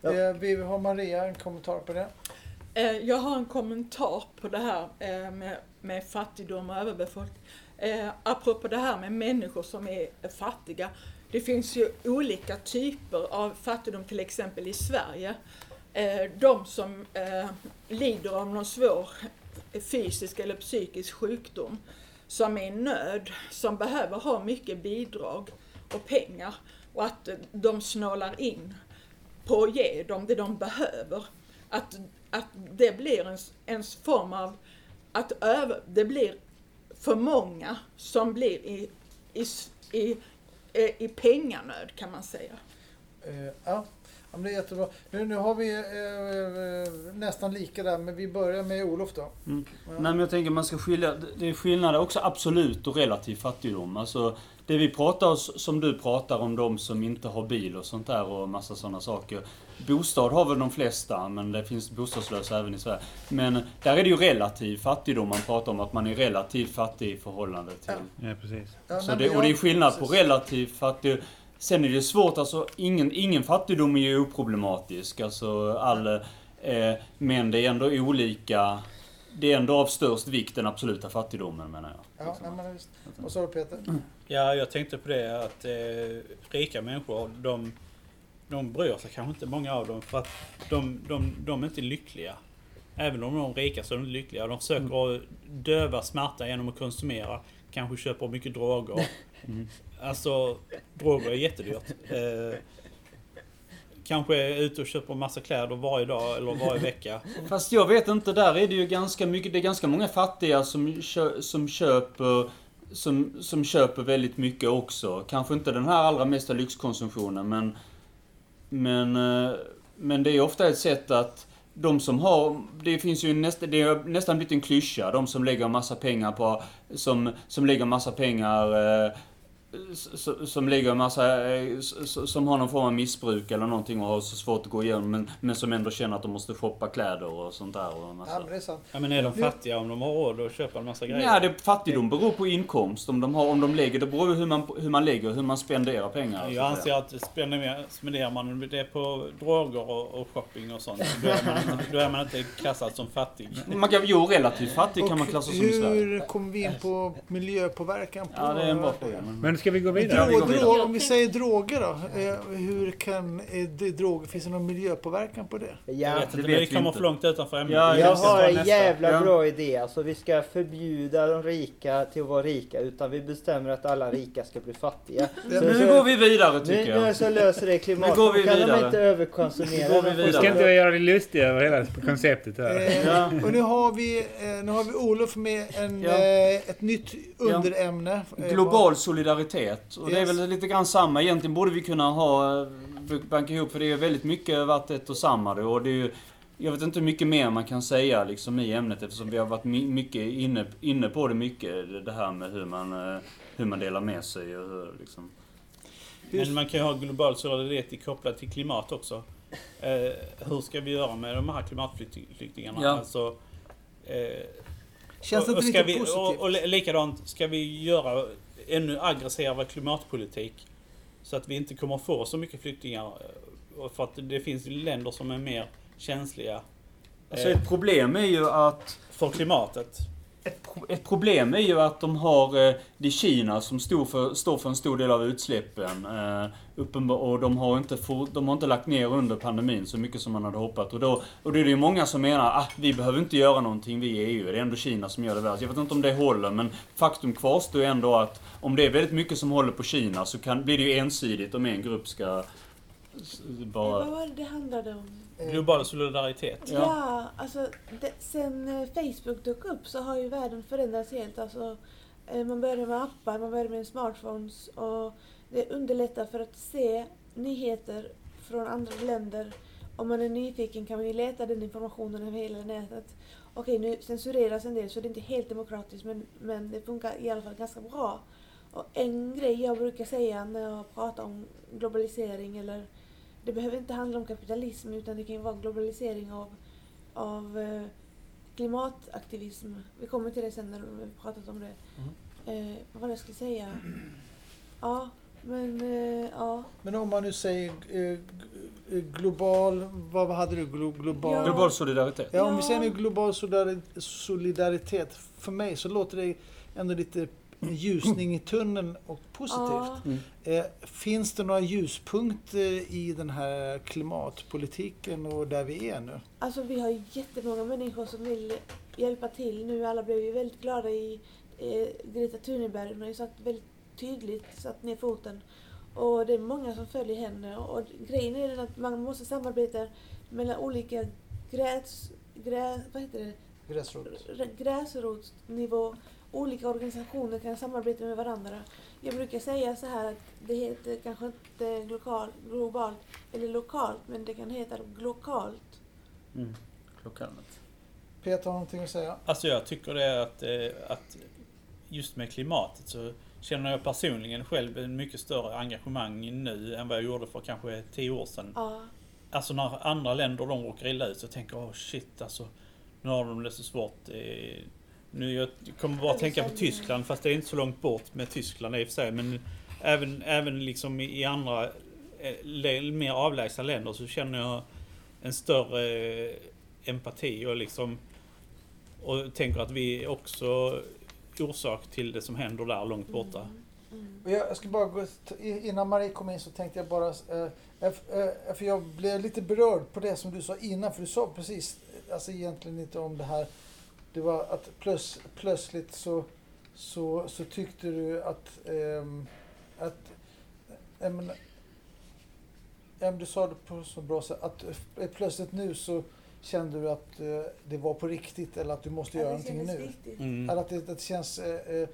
Ja. Eh, vi har Maria en kommentar på det. Eh, jag har en kommentar på det här eh, med, med fattigdom och överbefolkning. Eh, apropå det här med människor som är fattiga. Det finns ju olika typer av fattigdom, till exempel i Sverige. De som lider av någon svår fysisk eller psykisk sjukdom, som är i nöd, som behöver ha mycket bidrag och pengar och att de snålar in på att ge dem det de behöver. Att, att det blir en, en form av att över, det blir för många som blir i, i, i, i, penganöd kan man säga. Uh, ja ja, men det är jättebra. Nu, nu har vi eh, eh, nästan lika där, men vi börjar med Olof då. Mm. Ja. Nej men jag tänker man ska skilja, det är skillnader också absolut och relativ fattigdom. Alltså det vi pratar om, som du pratar om, de som inte har bil och sånt där och massa sådana saker. Bostad har väl de flesta, men det finns bostadslösa även i Sverige. Men där är det ju relativ fattigdom man pratar om, att man är relativt fattig i förhållande till... Ja, precis. Ja, Så det, och det är skillnad på relativ fattig... Sen är det svårt, alltså ingen, ingen fattigdom är ju oproblematisk. Alltså all... Eh, men det är ändå olika... Det är ändå av störst vikt den absoluta fattigdomen menar jag. Ja, nej, men visst. Vad sa du Peter? Ja, jag tänkte på det att eh, rika människor, de, de bryr sig kanske inte många av dem för att de, de, de är inte lyckliga. Även om de är rika så är de inte lyckliga. De försöker att döva smärta genom att konsumera. Kanske köper mycket droger Mm. Alltså, droger är jättedyrt. Eh, kanske är ute och köper massa kläder varje dag eller varje vecka. Fast jag vet inte, där är det ju ganska mycket, det är ganska många fattiga som, kö, som köper som, som köper väldigt mycket också. Kanske inte den här allra mesta lyxkonsumtionen men Men, eh, men det är ofta ett sätt att de som har, det finns ju nästan, det har nästan blivit en klyscha, de som lägger massa pengar på, som, som lägger massa pengar eh, som lägger en massa, eh, som har någon form av missbruk eller någonting och har så svårt att gå igenom men, men som ändå känner att de måste shoppa kläder och sånt där. Och en Ja, massa. men det är sant. Ja men är de fattiga om de har råd att köpa en massa grejer? Ja, det, fattigdom beror på inkomst. Om de, har, om de lägger, det beror på hur man, hur man lägger, hur man spenderar pengar. Jag anser att spenderar spenderar man det på droger och, och shopping och sånt, då är, man, då är man inte klassad som fattig. Man kan, jo, relativt fattig kan man Och klassa som i Sverige. hur kommer vi in på miljöpåverkan? På Ja, det är en bra fråga. Men... Ska vi gå vidare? Drog, vidare. drog, om vi säger droger då. eh, Hur kan eh, droger, finns det någon miljöpåverkan på det? Jag Ja, vet det vet vi kommer för långt utanför ämnet. Ja, jag har en jävla Ja. bra idé. Alltså vi ska förbjuda de rika till att vara rika utan vi bestämmer att alla rika ska bli fattiga. Så- Nu så- går vi vidare nu, tycker nu jag. så löser det klimatet. Nu går vi Då kan de vidare. inte överkonsumera. Nu går vi får Vi ska vidare. inte göra det lustiga över hela konceptet här. Eh, Ja. Och nu har vi, nu har vi Olof med en, Ja. ett nytt underämne. Global solidaritet. Och det är Yes. väl lite grann samma. Egentligen borde vi kunna ha, eh, banka ihop, för det är väldigt mycket varit ett och samma. då. Och det är ju, jag vet inte hur mycket mer man kan säga liksom i ämnet eftersom vi har varit my- mycket inne, inne på det mycket. det- här med hur man, eh, hur man delar med sig och hur liksom. Men man kan ju ha global solidaritet kopplat till klimat också. Eh, hur ska vi göra med de här klimatflyktingarna? Ja. Alltså, eh, Känns det och, och inte ska lite vi, positivt? och, och li- likadant, ska vi göra ännu aggressivare klimatpolitik så att vi inte kommer få så mycket flyktingar? eh, För att det finns länder som är mer känsliga Alltså eh, ett problem är ju att för klimatet. Ett, pro- ett problem är ju att de har, eh, det är Kina som står för, står för en stor del av utsläppen. Eh, uppenbar, och de har, inte for, de har inte lagt ner under pandemin så mycket som man hade hoppats. Och då, och då är det ju många som menar att ah, vi behöver inte göra någonting, vi i EU. Det är ändå Kina som gör det värst. Jag vet inte om det håller, men faktum kvarstår ju ändå att om det är väldigt mycket som håller på Kina så kan, blir det ju ensidigt om en grupp ska bara... Vad var det det handlade om? Global solidaritet. Ja. Ja, alltså det, sen eh, Facebook dök upp så har ju världen förändrats helt. Alltså, eh, man började med appar, man började med smartphones och det underlättar för att se nyheter från andra länder. Om man är nyfiken kan man ju leta den informationen över hela nätet. Okej, nu censureras en del så det är inte helt demokratiskt men, men det funkar i alla fall ganska bra. Och en grej jag brukar säga när jag pratar om globalisering eller det behöver inte handla om kapitalism utan det kan ju vara globalisering av, av eh, klimataktivism. Vi kommer till det sen när vi pratat om det. Eh, vad jag skulle säga? Ja, men eh, ja. Men om man nu säger eh, global, vad vad hade du? Glo, global? Ja. Global solidaritet. Ja, om vi Ja. säger nu global solidari- solidaritet, för mig så låter det ändå lite ljusning i tunneln och positivt. ja. Eh, finns det några ljuspunkter i den här klimatpolitiken och där vi är nu? Alltså vi har jättemånga människor som vill hjälpa till nu. Alla blev ju väldigt glada i eh, Greta Thunberg. Hon har ju sagt väldigt tydligt, satt ner foten. Och det är många som följer henne. Och grejen är den att man måste samarbeta mellan olika gräs, grä, vad heter det? Gräsrot. gräsrotsnivå. Olika organisationer kan samarbeta med varandra. Jag brukar säga så här att det heter kanske inte global, globalt eller lokalt men det kan heta glokalt. Mm. Klockanet. Peter har någonting att säga? Alltså jag tycker det är att, eh, att just med klimatet så känner jag personligen själv en mycket större engagemang nu än vad jag gjorde för kanske tio år sedan. Ja, Alltså när andra länder de råkar illa ut så tänker jag oh shit alltså nu har de det så svårt. Nu jag kommer bara att tänka på Tyskland fast det är inte så långt bort med Tyskland i och för sig men även, även liksom i andra eh, mer avlägsna länder så känner jag en större eh, empati och liksom och tänker att vi är också orsak till det som händer där långt borta. mm. Och Jag, jag ska bara gå, innan Marie kom in så tänkte jag bara, eh, för jag blev lite berörd på det som du sa innan, för du sa precis, alltså egentligen inte om det här, det var att plöts, plötsligt så, så, så tyckte du att, ehm, att ja, men du sa det på så bra sätt, att eh, plötsligt nu så kände du att eh, det var på riktigt eller att du måste göra Ja, det någonting nu. Mm. Eller att det, det känns... Eh,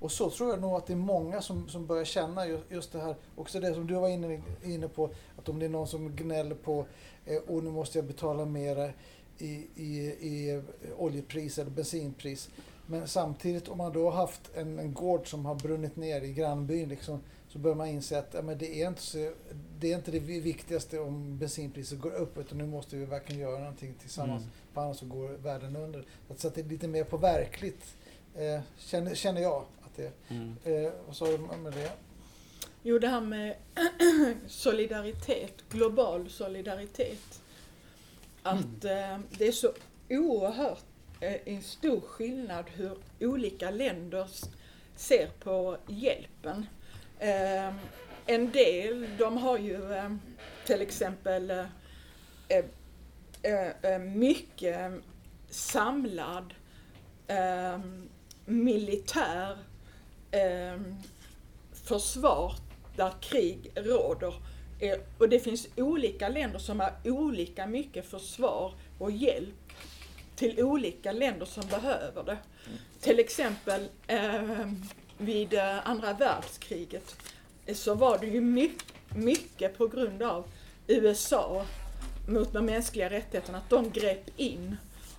och så tror jag nog att det är många som, som börjar känna ju- just det här. Också det som du var inne, inne på, att om det är någon som gnäller på eh, och nu måste jag betala mer i, i, i oljepris eller bensinpris. Men samtidigt om man då har haft en, en gård som har brunnit ner i grannbyn liksom, så bör man inse att ja, men det, är inte så, det är inte det viktigaste om bensinpriset går upp utan nu måste vi verkligen göra någonting tillsammans. Mm. För annars så går världen under. Så att det är lite mer på verkligt, eh, känner, känner jag att det Mm. Eh, vad sa du med det? Jo, det här med solidaritet, global solidaritet. Att eh, det är så oerhört eh, en stor skillnad hur olika länder ser på hjälpen. Eh, en del, de har ju eh, till exempel eh, eh, eh, eh mycket samlad eh, militär eh, försvar där krig råder. Eh, och det finns olika länder som har olika mycket försvar och hjälp till olika länder som behöver det. Till exempel eh, vid eh, andra världskriget eh, så var det ju mycket, mycket på grund av USA mot de mänskliga rättigheterna, att de grep in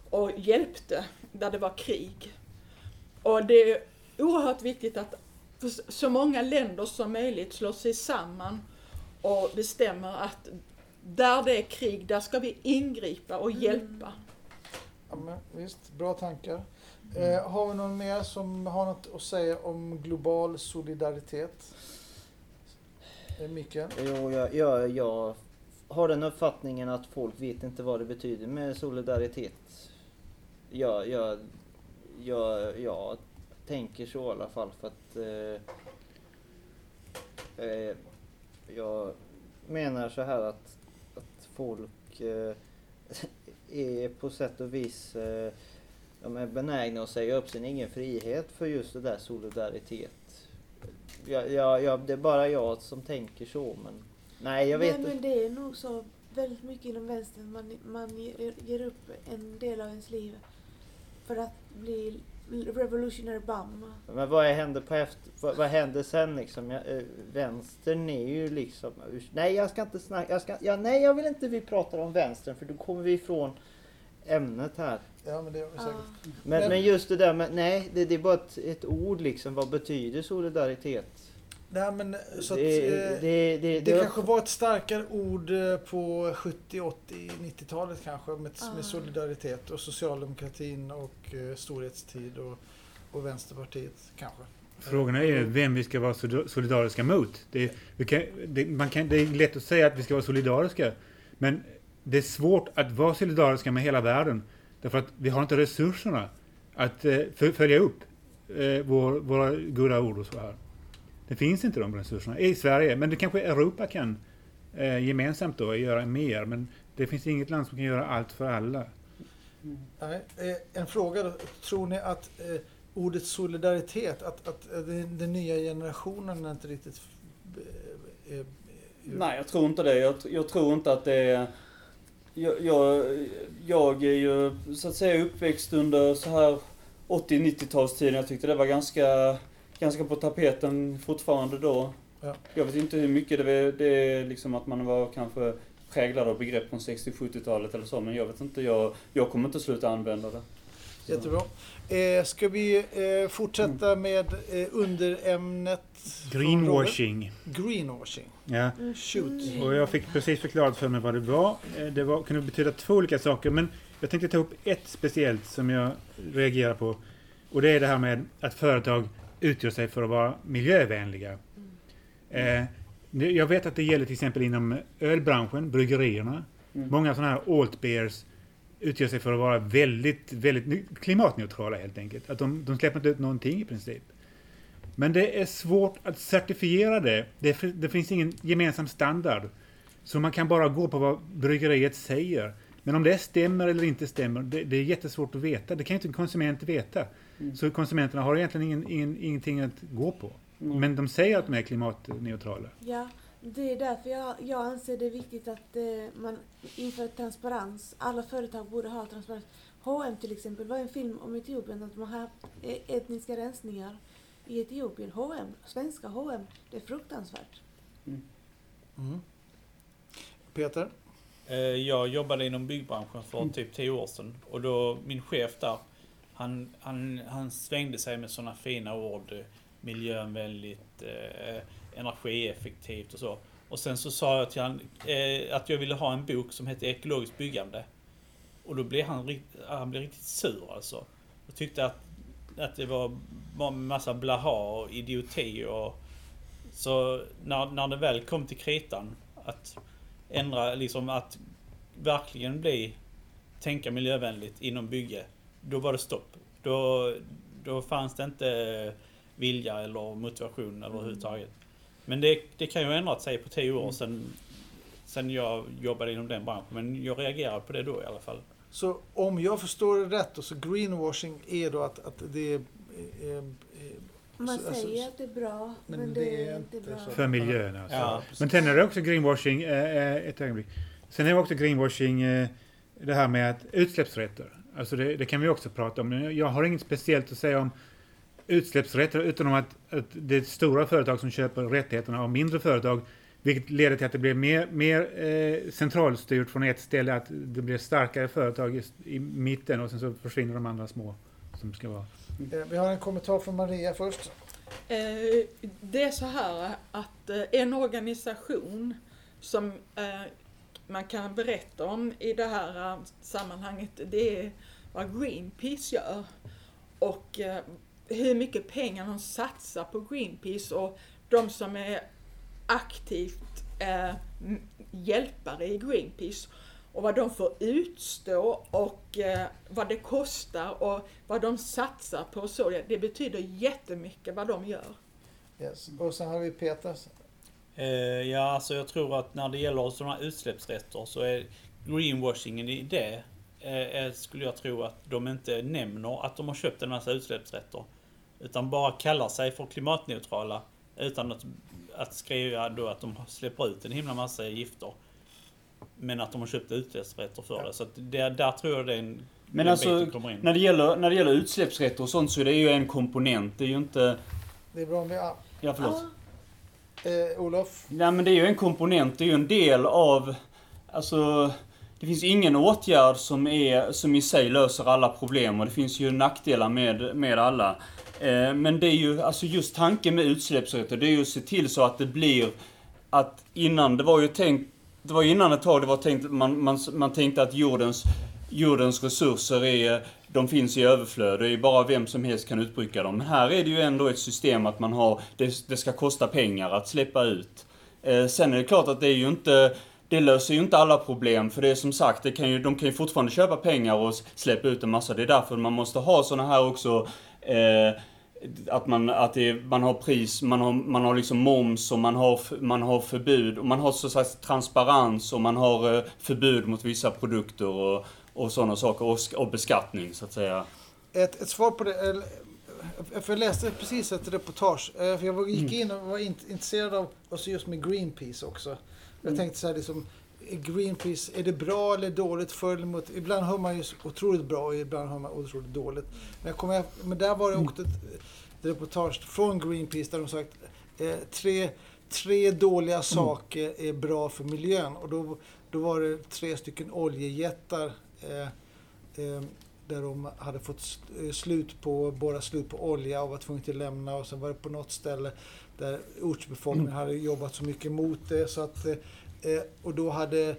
och hjälpte där det var krig. Och det är oerhört viktigt att så många länder som möjligt slår sig samman och bestämmer att där det är krig, där ska vi ingripa och hjälpa. Ja, men, visst, bra tankar. Eh, har vi någon mer som har något att säga om global solidaritet? Eh, Mikael? Jo, jag, jag, jag har den uppfattningen att folk vet inte vad det betyder med solidaritet. Jag, jag, jag, jag tänker så i alla fall för att eh, eh, jag menar så här att, att folk eh, är på sätt och vis eh, de är benägna att säga upp sin egen frihet för just det där solidaritet. Jag, jag, jag, det är bara jag som tänker så men nej jag vet Nej, men det är nog så väldigt mycket inom vänstern. Man, man ger upp en del av ens liv för att bli revolutionary bum. Men vad händer på efter, vad, vad händer sen liksom? Jag, eh, vänstern är ju liksom, nej jag ska inte snacka, jag ska, ja, nej jag vill inte vi pratar om vänstern för då kommer vi ifrån ämnet här. Ja, men det är säkert. Ja. Men, Men- men just det där med, nej det, det är bara ett, ett ord liksom, vad betyder solidaritet? Nej, men, så att, det, eh, det, det, Det det, kanske var ett starkare ord eh, på 70, 80, 90-talet kanske med, Ah. med solidaritet och socialdemokratin och eh, storhetstid och, och Vänsterpartiet kanske. Frågan är ju vem vi ska vara solid- solidariska mot. Det, vi kan, det, man kan, det är lätt att säga att vi ska vara solidariska. Men det är svårt att vara solidariska med hela världen. Därför att vi har inte resurserna att eh, för, följa upp eh, vår, våra goda ord och så här. Det finns inte de resurserna i Sverige. Men det kanske Europa kan eh, gemensamt då göra mer. Men det finns inget land som kan göra allt för alla. Nej, eh, en fråga då. Tror ni att eh, ordet solidaritet, att, att eh, den, den nya generationen är inte riktigt... Eh, eh, Nej, jag tror inte det. Jag, jag tror inte att det är... Jag, jag, jag är ju så att säga uppväxt under så här 80-90-talstiden. Jag tyckte det var ganska, ganska på tapeten fortfarande då. Ja. Jag vet inte hur mycket det är, det är liksom att man var kanske präglad av begrepp från 60-70-talet eller så. Men jag vet inte, jag, jag kommer inte sluta använda det. Så. Jättebra. Eh, ska vi eh, fortsätta med eh, underämnet? Greenwashing. Greenwashing. Ja. Shoot. Och jag fick precis förklarat för mig vad det var. Eh, Det var, kunde betyda två olika saker, men jag tänkte ta upp ett speciellt som jag reagerar på. Och det är det här med att företag utgör sig för att vara miljövänliga. Eh, det- jag vet att det gäller till exempel inom ölbranschen, bryggerierna. Mm. Många sådana här alt beers utgör sig för att vara väldigt, väldigt klimatneutrala helt enkelt. Att de, de släpper inte ut någonting i princip. Men det är svårt att certifiera det. Det, det finns ingen gemensam standard. Så man kan bara gå på vad bryggeriet säger. Men om det stämmer eller inte stämmer, det, det är jättesvårt att veta. Det kan inte en konsument veta. Mm. Så konsumenterna har egentligen ingen, ingen, ingenting att gå på. Mm. Men de säger att de är klimatneutrala. Ja, det är därför jag, jag anser det är viktigt att eh, man inför transparens. Alla företag borde ha transparens. H&M till exempel var en film om Etiopien, att man har haft eh, etniska rensningar i Etiopien. H&M, svenska H&M, det är fruktansvärt. Mm. Peter? Eh, Jag jobbade inom byggbranschen för typ 10 år sedan och då min chef där, han, han, han svängde sig med sådana fina ord. Eh, miljövänligt, eh, energieffektivt och så. Och sen så sa jag till han eh, att jag ville ha en bok som hette Ekologiskt byggande. Och då blev han, han blev riktigt sur alltså. Och tyckte att, att det var massa blaha och idioti och så när, när det väl kom till kritan att ändra, liksom att verkligen bli, tänka miljövänligt inom bygge, då var det stopp. Då, då fanns det inte vilja eller motivation överhuvudtaget. Men det, det kan ju ha ändrat sig på tio år sedan, sedan jag jobbade inom den branschen. Men jag reagerade på det då i alla fall. Så om jag förstår det rätt då, så greenwashing är då att, att det är... är Man Alltså- säger att det är bra, men, men det, det är inte bra. För miljön alltså. Ja, Men sen är det också greenwashing, eh, eh, ett ögonblick. Sen är det också greenwashing eh, det här med att utsläppsrätter. Alltså det, det kan vi också prata om. Jag har inget speciellt att säga om utsläppsrätter utom att, att det är stora företag som köper rättigheterna av mindre företag. Vilket leder till att det blir mer, mer eh, centralstyrt från ett ställe. Att det blir starkare företag i, i mitten och sen så försvinner de andra små som ska vara. Eh, Vi har en kommentar från Maria först. Eh, Det är så här att eh, en organisation som eh, man kan berätta om i det här eh, sammanhanget, det är vad Greenpeace gör. Och eh, hur mycket pengar de satsar på Greenpeace och de som är aktivt eh, hjälpare i Greenpeace och vad de får utstå och eh, vad det kostar och vad de satsar på. och Så det, det betyder jättemycket vad de gör. Yes. Och sen har vi Peter. Eh, ja, alltså jag tror att när det gäller sådana utsläppsrätter så är greenwashingen i det eh, skulle jag tro att de inte nämner att de har köpt en massa utsläppsrätter. Utan bara kallar sig för klimatneutrala utan att, att skriva då att de släpper ut en himla massa gifter. Men att de har köpt utsläppsrätter för det. Så att det, där tror jag det är en Men den alltså, när det, gäller, när det gäller utsläppsrätter och sånt så är det ju en komponent. Det är ju inte... Det är bra om vi... Ah, Ja, förlåt eh, Olof? Nej men det är ju en komponent, det är ju en del av... Alltså... Det finns ingen åtgärd som, är, som i sig löser alla problem och det finns ju nackdelar med, med alla. Eh, men det är ju, alltså just tanken med utsläppsrätter, det är ju att se till så att det blir att innan, det var ju tänkt, det var ju innan ett tag det var tänkt, man, man, man tänkte att jordens, jordens resurser är, de finns i överflöd, det är bara vem som helst kan utbruka dem. Men här är det ju ändå ett system att man har, det, det ska kosta pengar att släppa ut. Eh, sen är det klart att det är ju inte, det löser ju inte alla problem, för det är som sagt, det kan ju, de kan ju fortfarande köpa pengar och släppa ut en massa. Det är därför man måste ha såna här också, eh, att man, att det, man har pris, man har, man har liksom moms och man har, man har förbud, och man har så sagt transparens och man har eh, förbud mot vissa produkter och, och sådana saker, och, och beskattning så att säga. Ett, ett svar på det. eller, För jag läste precis ett reportage. eh, För jag gick in och var int- intresserad av alltså just med Greenpeace också. Jag tänkte så här liksom. Greenpeace, är det bra eller dåligt för eller emot? Ibland hör man ju otroligt bra och ibland hör man otroligt dåligt. Men, jag kommer, men där var det också ett, reportage från Greenpeace där de sagt eh, tre, tre dåliga saker är bra för miljön. Och då, då var det tre stycken oljejättar eh, eh, där de hade fått eh, slut på, borra slut på olja och var tvungna att lämna. Och sen var det på något ställe där ortsbefolkningen hade jobbat så mycket mot det. Så att, eh, eh, och då hade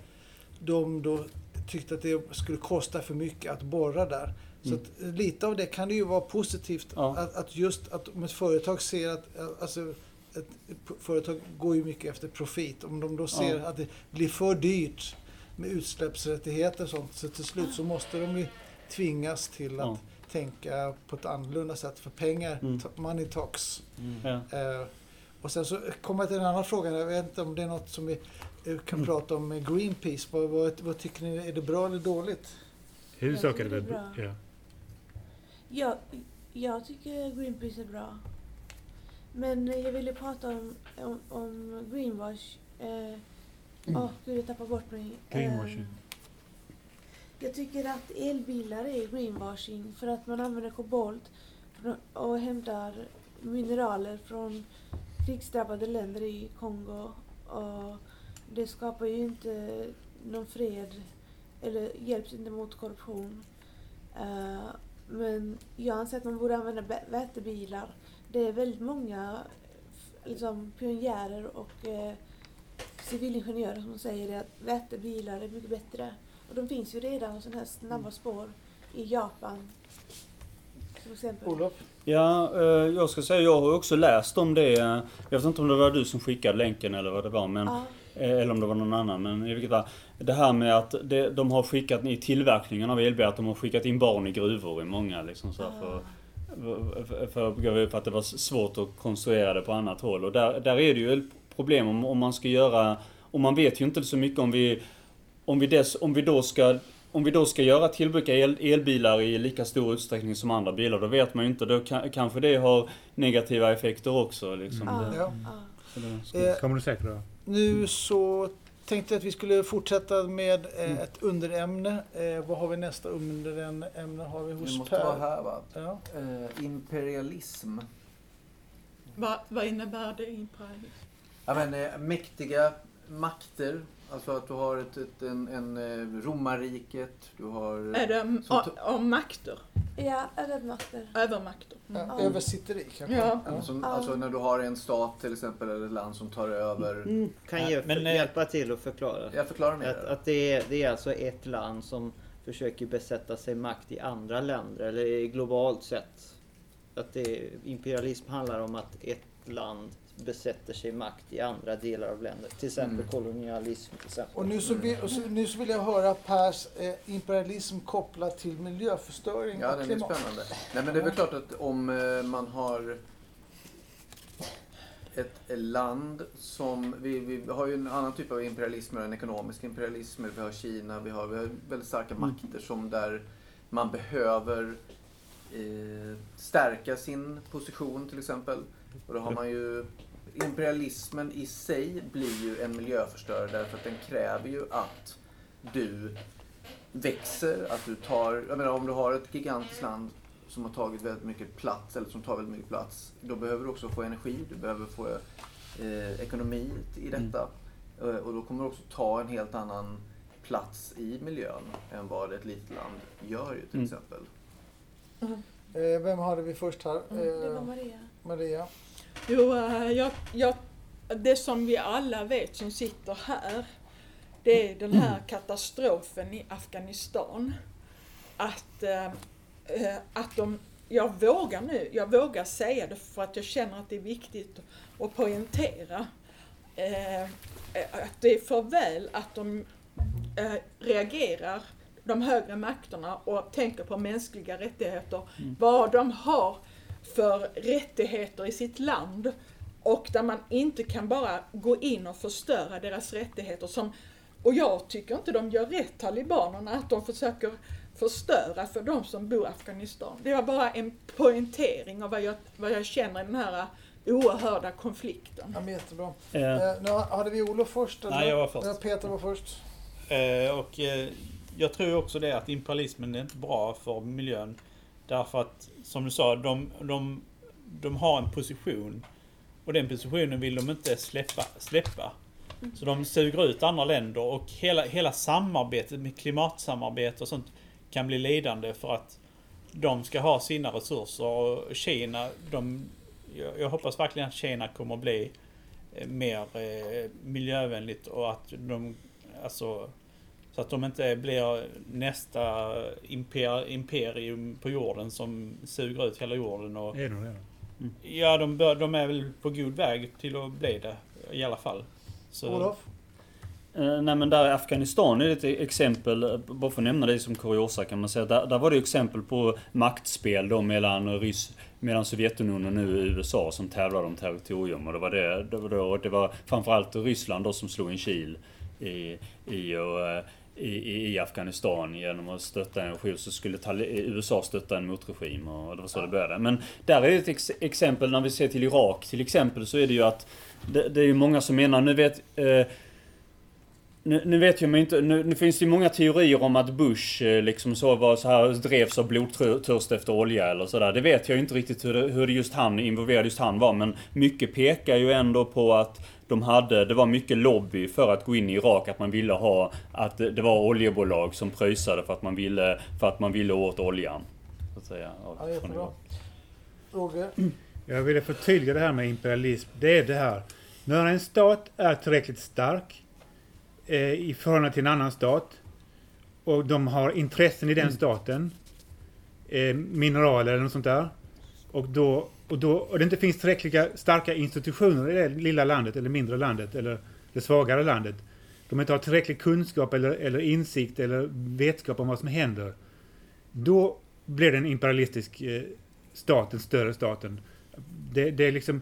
de då tyckt att det skulle kosta för mycket att borra där. Så Mm. att, eh, lite av det kan det ju vara positivt. Ja. Att, att just att om ett företag ser att, eh, alltså, ett företag går ju mycket efter profit. Om de då ser Ja. att det blir för dyrt med utsläppsrättigheter och sånt, så till slut så måste de ju tvingas till att Ja. tänka på ett annorlunda sätt. För pengar, Mm. money talks. Ja. Eh, och sen så kommer jag till en annan fråga. Jag vet inte om det är något som vi kan prata om med Greenpeace. Vad, vad, vad tycker ni? Är det bra eller dåligt? Huvudsak är det tycker väl det är bra. ja. Jag, Jag tycker Greenpeace är bra. Men jag ville prata om, om, om greenwash. Eh, Åh gud, jag tappar bort mig. Greenwashing. Eh, jag tycker att elbilar är greenwashing för att man använder kobolt och hämtar mineraler från krigsdrabbade länder i Kongo. Och det skapar ju inte någon fred eller hjälps inte mot korruption. Eh, men jag anser att man borde använda vätebilar. Det är väldigt många liksom, pionjärer och eh, civilingenjörer som säger det att vätebilar är mycket bättre. Och de finns ju redan sådana här snabba spår i Japan. Till exempel. Olof? Ja, eh, jag ska säga, jag har också läst om det. Jag vet inte om det var du som skickade länken eller vad det var, men, Ja, eh, eller om det var någon annan. Men i vilket fall, det här med att det, de har skickat i tillverkningen av elbilar, att de har skickat in barn i gruvor i många liksom så här, för, för, för, för att det var svårt att konstruera det på annat håll. Och där, där är det ju problem om, om man ska göra, och man vet ju inte så mycket om vi, om vi, dess, om vi då ska om vi då ska göra tillbruka el, elbilar i lika stor utsträckning som andra bilar, då vet man ju inte. Då kan, kanske det har negativa effekter också. Liksom. ja, Det, Ja. det, Eh, Kommer du säkert då? nu så tänkte jag att vi skulle fortsätta med eh, ett underämne. Eh, vad har vi nästa underämne? Har vi Det hos måste vara Per? här va? Ja. Eh, imperialism. Va, vad innebär det imperialism? Ja, men, eh, mäktiga makter. Alltså att du har ett, ett, en, en eh, romarriket, du har... Är det om, Som to- om makter? ja övermakter. Övermakter? Mm. Ja, översitteri kanske? Ja. Alltså, Ja. alltså när du har en stat till exempel eller ett land som tar över. Mm, kan Ja, jag men, eh, hjälpa till att förklara? Jag förklarar mer. Att, att det, är, det är alltså ett land som försöker besätta sig makt i andra länder, eller i globalt sett. Att det, imperialism handlar om att ett land besätter sig makt i andra delar av länder. Till exempel Mm. kolonialism. Till exempel. Och nu så, vill, och så, nu så vill jag höra Pers eh, imperialism kopplat till miljöförstöring Ja, och den är klimat. spännande. Nej, men det är väl klart att om eh, man har ett land som... Vi, vi har ju en annan typ av imperialism, en ekonomisk imperialism. Vi har Kina, vi har, vi har väldigt starka makter som där man behöver eh, stärka sin position till exempel. Och då har man ju... Imperialismen i sig blir ju en miljöförstörare därför att den kräver ju att du växer, att du tar, jag menar om du har ett gigantiskt land som har tagit väldigt mycket plats, eller som tar väldigt mycket plats, då behöver du också få energi, du behöver få eh, ekonomi i detta. Eh, och då kommer du också ta en helt annan plats i miljön än vad ett litet land gör ju till Mm. exempel. Eh, vem hade vi först här? Mm, det var Eh, Maria. Maria. Jo, eh, jag, jag, det som vi alla vet som sitter här, det är den här katastrofen i Afghanistan. Att, eh, eh, att de, jag vågar nu, jag vågar säga det för att jag känner att det är viktigt att poängtera. Eh, eh, att det är för väl att de eh, reagerar, de högre makterna, och tänker på mänskliga rättigheter. Vad de har för rättigheter i sitt land och där man inte kan bara gå in och förstöra deras rättigheter. Som, och jag tycker inte de gör rätt, talibanerna, att de försöker förstöra för de som bor i Afghanistan. Det var bara en poängtering av vad jag, vad jag känner i den här oerhörda konflikten. Ja, men jättebra. eh, Eh, nu hade vi Olof först? Eller? Nej, jag var först. Ja, Peter var först. Eh, och eh, jag tror också det att imperialismen är inte bra för miljön. Därför att, som du sa, de, de, de har en position. Och den positionen vill de inte släppa. släppa. Så de suger ut andra länder och hela, hela samarbetet med klimatsamarbete och sånt kan bli lidande för att de ska ha sina resurser. Och Kina, de, jag, jag hoppas verkligen att Kina kommer att bli eh, mer eh, miljövänligt och att de, alltså, så att de inte blir nästa imper, imperium på jorden som suger ut hela jorden. Och, Är de redan? ja, de, bör, de är väl på god väg till att bli det i alla fall. Så, Olof? Eh, nej men där Afghanistan är det ett exempel, eh, bara för att nämna det som kuriosa kan man säga. Där, där var det exempel på maktspel då mellan, Rys, mellan Sovjetunionen och nu USA som tävlade om territorium. Och det var, det, det var, då, det var framförallt Ryssland då som slog en kil i, i och, eh, i, i, Afghanistan genom att stötta en regim så skulle USA stötta en motregim och det var så det började. Men där är ett ex exempel när vi ser till Irak till exempel så är det ju att det, det är ju många som menar, nu vet eh, nu, nu vet jag mig inte, nu, nu finns det ju många teorier om att Bush eh, liksom så var så här drevs av blodtörst efter olja eller sådär. Det vet jag ju inte riktigt hur det, hur det just han, involverad just han var. Men mycket pekar ju ändå på att de hade, det var mycket lobby för att gå in i Irak. Att man ville ha, att det var oljebolag som pröjsade för att man ville, för att man ville åt oljan. Så att säga, Ja, jättebra. Roger? Jag ville förtydliga det här med imperialism. Det är det här. När en stat är tillräckligt stark eh, i förhållande till en annan stat och de har intressen i den staten, eh, mineraler eller något sånt där, och, då, och, då, och det inte finns tillräckliga starka institutioner i det lilla landet eller mindre landet eller det svagare landet. De inte har tillräcklig kunskap eller, eller insikt eller vetskap om vad som händer. Då blir det en imperialistisk eh, stat, den större staten. Det, det är liksom...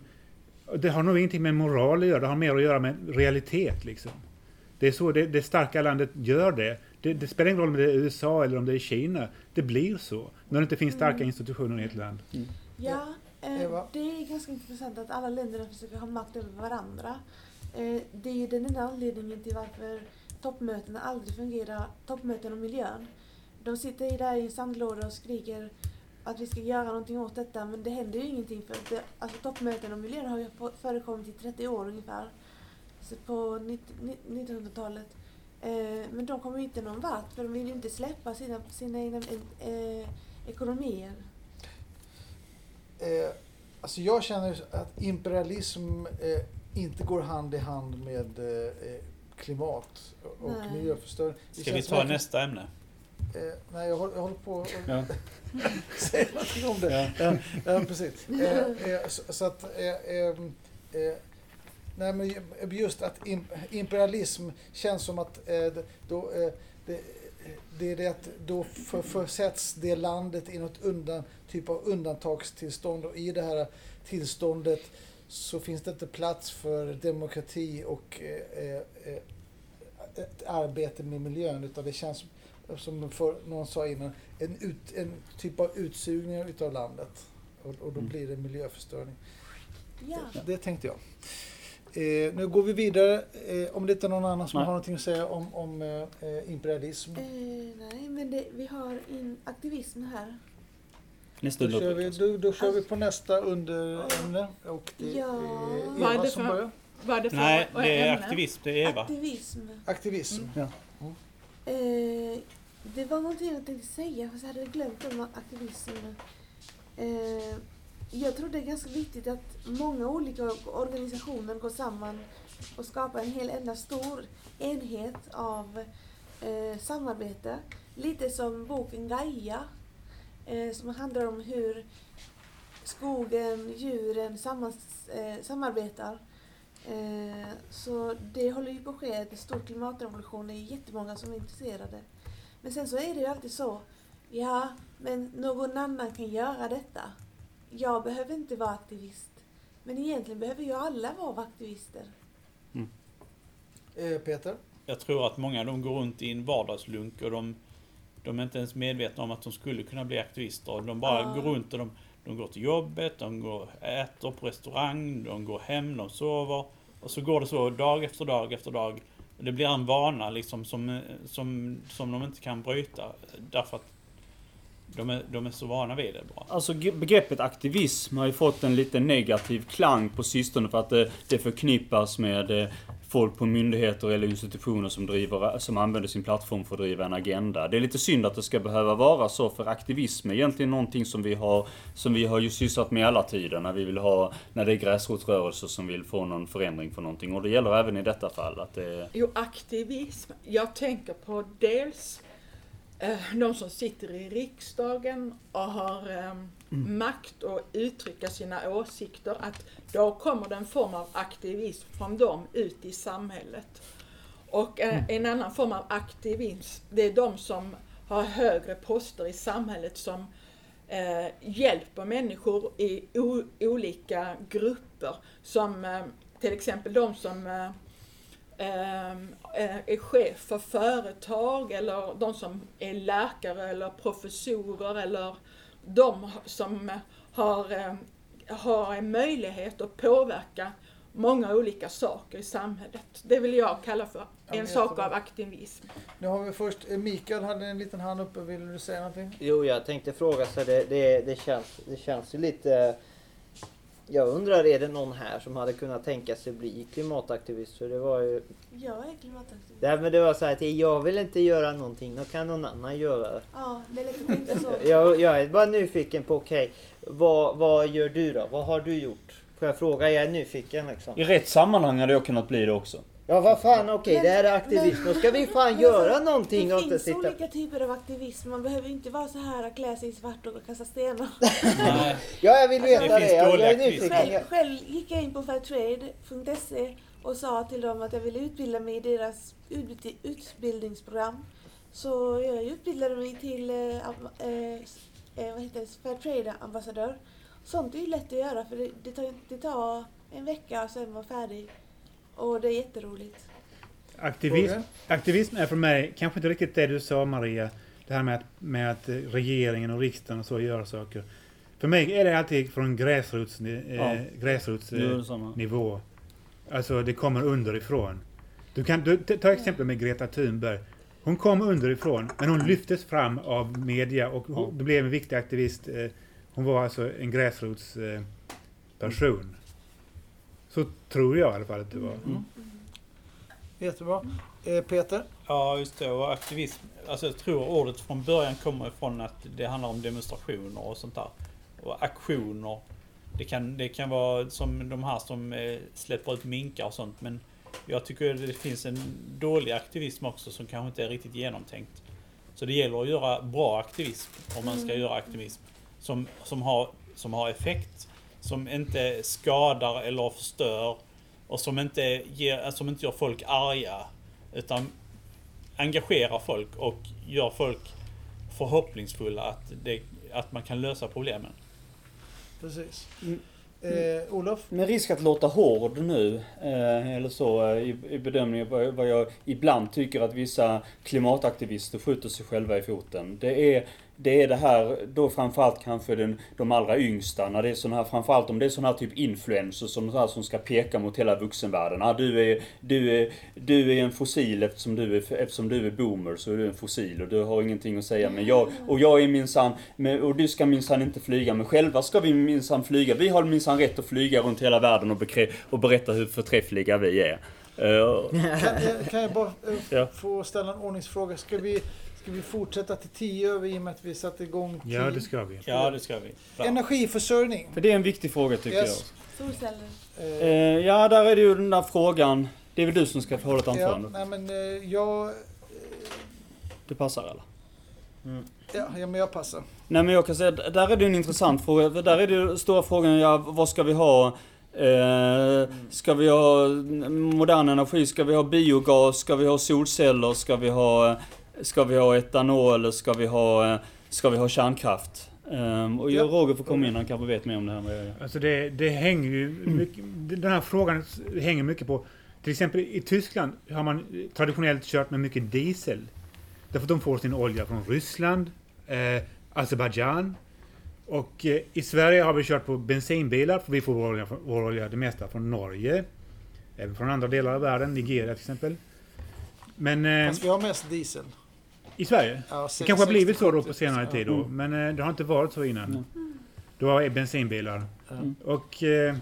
Det har nog ingenting med moral att göra, det har mer att göra med realitet liksom. Det är så det, det starka landet gör det. det. Det spelar ingen roll om det är USA eller om det är Kina. Det blir så. När det inte finns starka Mm. institutioner i ett land. Ja, eh, det är ganska intressant att alla länderna försöker ha makt över varandra. Eh, det är ju den enda anledningen till varför toppmötena aldrig fungerar, toppmöten om miljön. De sitter ju där i en sandlåda och skriker att vi ska göra någonting åt detta men det händer ju ingenting för det, alltså, toppmöten om miljön har ju förekommit i 30 år ungefär. På 90 ni- 1900-talet. Eh, men de kommer ju inte någon vart för de vill ju inte släppa sina, sina egna eh, ekonomier. Eh, alltså jag känner att imperialism eh, inte går hand i hand med eh, klimat och Nej. miljöförstöring. Det Ska vi ta nästa ämne? Eh, nej, jag håller, jag håller på att Ja. säga någonting om det. Ja, ja precis. Eh, eh, så, så att... Nej, men just att im, imperialism känns som att eh, det- då, eh, det, det är det att då för, försätts det landet i något undan, typ av undantagstillstånd och i det här tillståndet så finns det inte plats för demokrati och eh, eh, ett arbete med miljön utan det känns som för, någon sa innan, en, ut, en typ av utsugning utav landet. Och, och då Mm. blir det miljöförstöring. Ja. Det tänkte jag. Eh, nu går vi vidare. Eh, om det inte är någon annan som Nej. har någonting att säga om, om eh, eh, imperialism. Eh, nej, men det, vi har in aktivism här. Nästa Då kör, vi, då, då kör vi på nästa underämne. Och det Ja. är Vad är Eva det som för- börjar. Vad är det för Nej, det är ämne? aktivism. Det är Eva. Aktivism. Aktivism. Ja. Eh, det var någonting jag tänkte säga, fast jag hade glömt om aktivism. Jag tror det är ganska viktigt att många olika organisationer går samman och skapar en hel enda stor enhet av eh, samarbete. Lite som boken Gaia, eh, som handlar om hur skogen, djuren sammans, eh, samarbetar. Eh, så det håller ju på att ske en stor klimatrevolution. Det är jättemånga som är intresserade. Men sen så är det ju alltid så. Ja, men någon annan kan göra detta. Jag behöver inte vara aktivist. Men egentligen behöver ju alla vara aktivister. Eh, Peter? Jag tror att många de går runt i en vardagslunk och de, de är inte ens medvetna om att de skulle kunna bli aktivister. De bara Ja. går runt och de, de går till jobbet, de går, äter på restaurang, de går hem, de sover. Och så går det så dag efter dag efter dag. Det blir en vana liksom som, som, som de inte kan bryta. Därför att de är, de är så vana vid det bara. Alltså begreppet aktivism har ju fått en lite negativ klang på sistone för att det, det förknippas med eh, folk på myndigheter eller institutioner som, driver, som använder sin plattform för att driva en agenda. Det är lite synd att det ska behöva vara så för aktivism är egentligen någonting som vi har, som vi har ju sysslat med alla tider när vi vill ha, när det är gräsrotsrörelser som vill få någon förändring för någonting. Och det gäller även i detta fall att det Jo, aktivism. Jag tänker på dels de som sitter i riksdagen och har eh, makt att uttrycka sina åsikter. Att då kommer det en form av aktivism från dem ut i samhället. Och eh, en annan form av aktivism, det är de som har högre poster i samhället som eh, hjälper människor i olika grupper. Som eh, till exempel de som eh, eh, eh, är chef för företag eller de som är läkare eller professorer eller de som har, eh, har en möjlighet att påverka många olika saker i samhället. Det vill jag kalla för Ja, en men sak av aktivism. Nu har vi först, eh, Mikael hade en liten hand uppe, vill du säga någonting? Jo, jag tänkte fråga så det, det, det, känns, det känns ju lite... Jag undrar, är det någon här som hade kunnat tänka sig bli klimataktivist? För det var ju... Jag är klimataktivist. Nej, men det var så här att jag vill inte göra någonting, då kan någon annan göra det. Ja, det är att tänka så. Jag, jag är bara nyfiken på, okej, vad, vad gör du då? Vad har du gjort? Får jag fråga? Jag är nyfiken liksom. I rätt sammanhang hade jag kunnat bli det också. Ja, vad fan, okej, Men- det här är aktivism. Då ska vi fan Men göra alltså, någonting Det och finns sitta... olika typer av aktivism. Man behöver inte vara så här att klä sig i svart och kasta stenar. Ja, jag vill veta Det det. Jag, jag är nyfiken. Själv, själv gick jag in på fairtrade.se och sa till dem att jag ville utbilda mig i deras utbi- utbildningsprogram. Så jag utbildade mig till eh, eh, eh, vad heter det, Fairtrade-ambassadör. Sånt är ju lätt att göra för det, det, tar, det tar en vecka och sen vara färdig. Och det är jätteroligt. Aktivism, aktivism är för mig kanske inte riktigt det du sa Maria. Det här med att, med att regeringen och riksdagen och så gör saker. För mig är det alltid från eh, Ja. gräsrots eh. Alltså det kommer underifrån. Du kan du, ta exempel med Greta Thunberg. Hon kom underifrån, men hon lyftes fram av media och hon, Ja. blev en viktig aktivist. eh, Hon var alltså en gräsrotsperson. Så tror jag i alla fall att det var. Mm. Jättebra. Eh, Peter? Ja, just det. Och aktivism. Alltså jag tror ordet från början kommer ifrån att det handlar om demonstrationer och sånt där. Och aktioner. Det kan, det kan vara som de här som eh, släpper ut minkar och sånt. Men jag tycker det finns en dålig aktivism också som kanske inte är riktigt genomtänkt. Så det gäller att göra bra aktivism om man ska göra aktivism. Som, som, har, som har effekt. Som inte skadar eller förstör. Och som inte, ger, som inte gör folk arga. Utan engagerar folk och gör folk förhoppningsfulla att, det, att man kan lösa problemen. Precis. Mm. Eh, Olof? Med risk att låta hård nu, eh, eller så, eh, i, i bedömningen vad, vad jag ibland tycker att vissa klimataktivister skjuter sig själva i foten. Det är det är det här, då framförallt kanske den, de allra yngsta, när det är sån här, framförallt om det är sån här typ influencers som, här, som ska peka mot hela vuxenvärlden. Ah, du, är, du, är, du är en fossil eftersom du är, eftersom du är boomer så är du en fossil och du har ingenting att säga. Men jag, och jag är minsann, och du ska minsann inte flyga, men själva ska vi minsann flyga. Vi har minsann rätt att flyga runt hela världen och, bekrä, och berätta hur förträffliga vi är. Eh, Kan, jag- kan jag bara eh, Ja. få ställa en ordningsfråga? Ska vi, ska vi fortsätta till tio över i och med att vi satte igång tio? Ja, det ska vi. Ja, det ska vi. Bra. Energiförsörjning. för det är en viktig fråga tycker Yes. Solceller. Eh, jag. Eh, ja, där är det ju den där frågan. Det är väl du som ska få hålla ett ja, anförande? nej, men eh, jag... Det passar eller? Ja, ja, men jag passar. Nej men jag kan säga, där är det en intressant fråga. Där är det ju stora frågan, ja, vad ska vi ha? Eh, ska vi ha modern energi? Ska vi ha biogas? Ska vi ha solceller? Ska vi ha, ska vi ha etanol? Ska vi ha, ska vi ha kärnkraft? Um, och Ja. jag Roger får komma in, han kanske vet mer om det här än vad jag gör. Alltså det, det hänger ju mycket, den här frågan hänger mycket på, till exempel i Tyskland har man traditionellt kört med mycket diesel. Därför att de får sin olja från Ryssland, eh, Azerbajdzjan. Och eh, i Sverige har vi kört på bensinbilar, för vi får vår olja, vår olja det mesta från Norge. Även från andra delar av världen, Nigeria till exempel. Men eh, Fast vi har mest diesel. I Sverige? Ja, Det kanske har blivit så då på 60-70. senare tid då, Mm. men eh, det har inte varit så innan. Mm. Då var det bensinbilar. Mm. Och eh,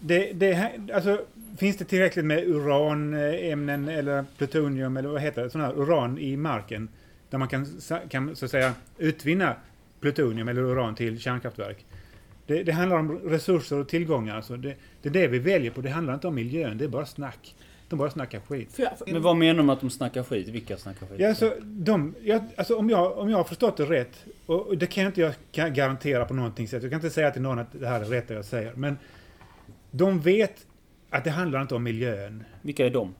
det, det, alltså, finns det tillräckligt med uranämnen eller plutonium eller vad heter det, sån här uran i marken där man kan, kan så att säga utvinna plutonium eller uran till kärnkraftverk. Det, det handlar om resurser och tillgångar. Alltså det, det är det vi väljer på. Det handlar inte om miljön. Det är bara snack. De bara snackar skit. För jag, Men vad menar du med att de snackar skit? Vilka snackar skit? Ja, alltså, de, jag, alltså om, jag, om jag har förstått det rätt, och det kan jag inte jag garantera på någonting sätt. Jag kan inte säga till någon att det här är rätt det jag säger. Men de vet att det handlar inte om miljön. Vilka är de?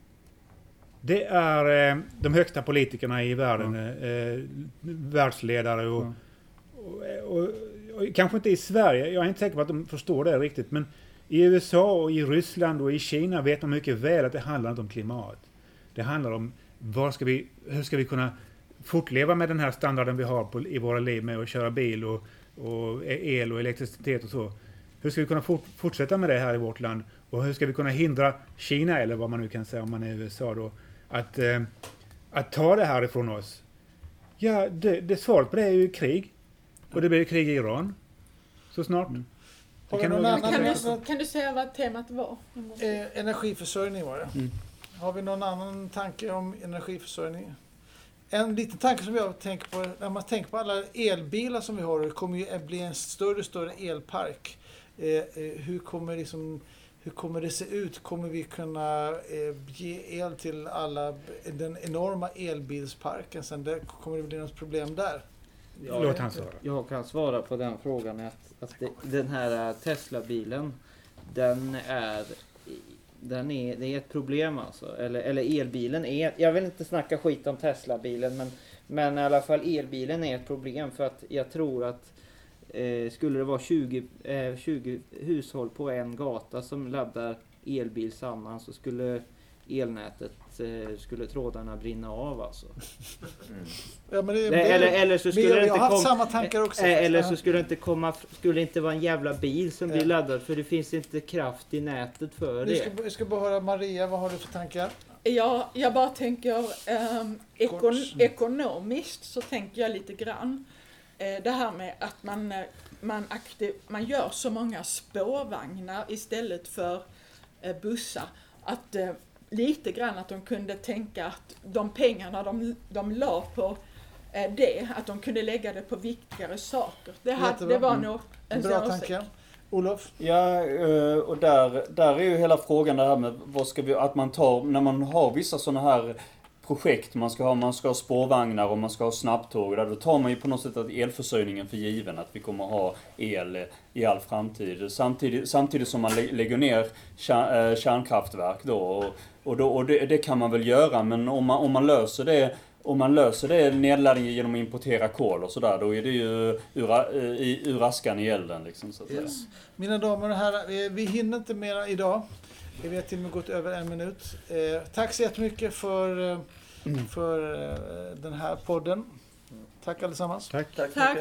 Det är eh, de högsta politikerna i världen, eh, världsledare och, Ja. och, och, och kanske inte i Sverige. Jag är inte säker på att de förstår det riktigt. Men i USA och i Ryssland och i Kina vet man mycket väl att det handlar inte om klimat. Det handlar om var ska vi, hur ska vi kunna fortleva med den här standarden vi har på, i våra liv med att köra bil och, och el och elektricitet och så. Hur ska vi kunna fort, fortsätta med det här i vårt land? Och hur ska vi kunna hindra Kina, eller vad man nu kan säga om man är i USA då, att, eh, att ta det här ifrån oss? Ja, det, det svaret på det är ju krig. Och det blir krig i Iran. Så snart. Mm. Har kan någon annan Kan du, kan du säga vad temat var? Eh, energiförsörjning var det. Mm. Har vi någon annan tanke om energiförsörjning? En liten tanke som jag tänker på, när man tänker på alla elbilar som vi har, det kommer ju att bli en större och större elpark. Eh, eh, hur, kommer liksom, hur kommer det se ut? Kommer vi kunna eh, ge el till alla, den enorma elbilsparken sen? Där kommer det bli något problem där? Låt han svara. Jag kan svara på den frågan att, att det, den här Tesla-bilen den är den är, det är ett problem alltså. Eller, eller elbilen är, jag vill inte snacka skit om Tesla-bilen men, men i alla fall elbilen är ett problem för att jag tror att eh, skulle det vara 20, eh, 20 hushåll på en gata som laddar elbil samman så skulle elnätet, eh, skulle trådarna brinna av alltså. Ja, men det, Nej, eller, eller så skulle det inte komma... samma tankar också. Eh, Eller så skulle det inte komma, skulle inte vara en jävla bil som blir Ja. laddad för det finns inte kraft i nätet för Vi det. ska, vi ska bara höra Maria, vad har du för tankar? Ja, jag bara tänker ehm, ekon ekonomiskt så tänker jag lite grann. Eh, det här med att man, eh, man, aktiv man gör så många spårvagnar istället för eh, bussar. Att eh, lite grann att de kunde tänka att de pengarna de, de la på eh, det, att de kunde lägga det på viktigare saker. Det, hade, det var Mm. nog en Bra sån tanke. Olof? Ja, eh, och där, där är ju hela frågan det här med vad ska vi, att man tar, när man har vissa sådana här projekt, man ska ha, man ska ha spårvagnar och man ska ha snabbtåg, där, då tar man ju på något sätt att elförsörjningen för given, att vi kommer ha el i all framtid. Samtidigt, samtidigt som man lä- lägger ner eh, kärnkraftverk då, och, och, då, och det, det kan man väl göra, men om man, om man löser det om man löser det nedladdningen genom att importera kol och sådär, då är det ju ur, eh, i- ur askan i elden liksom. Så att säga. Yes. Mina damer och herrar, vi- vi hinner inte mera idag. Vi har till och med gått över en minut. Eh, tack så jättemycket för, eh, för eh, den här podden. Tack allesammans. Tack. Tack, Tack.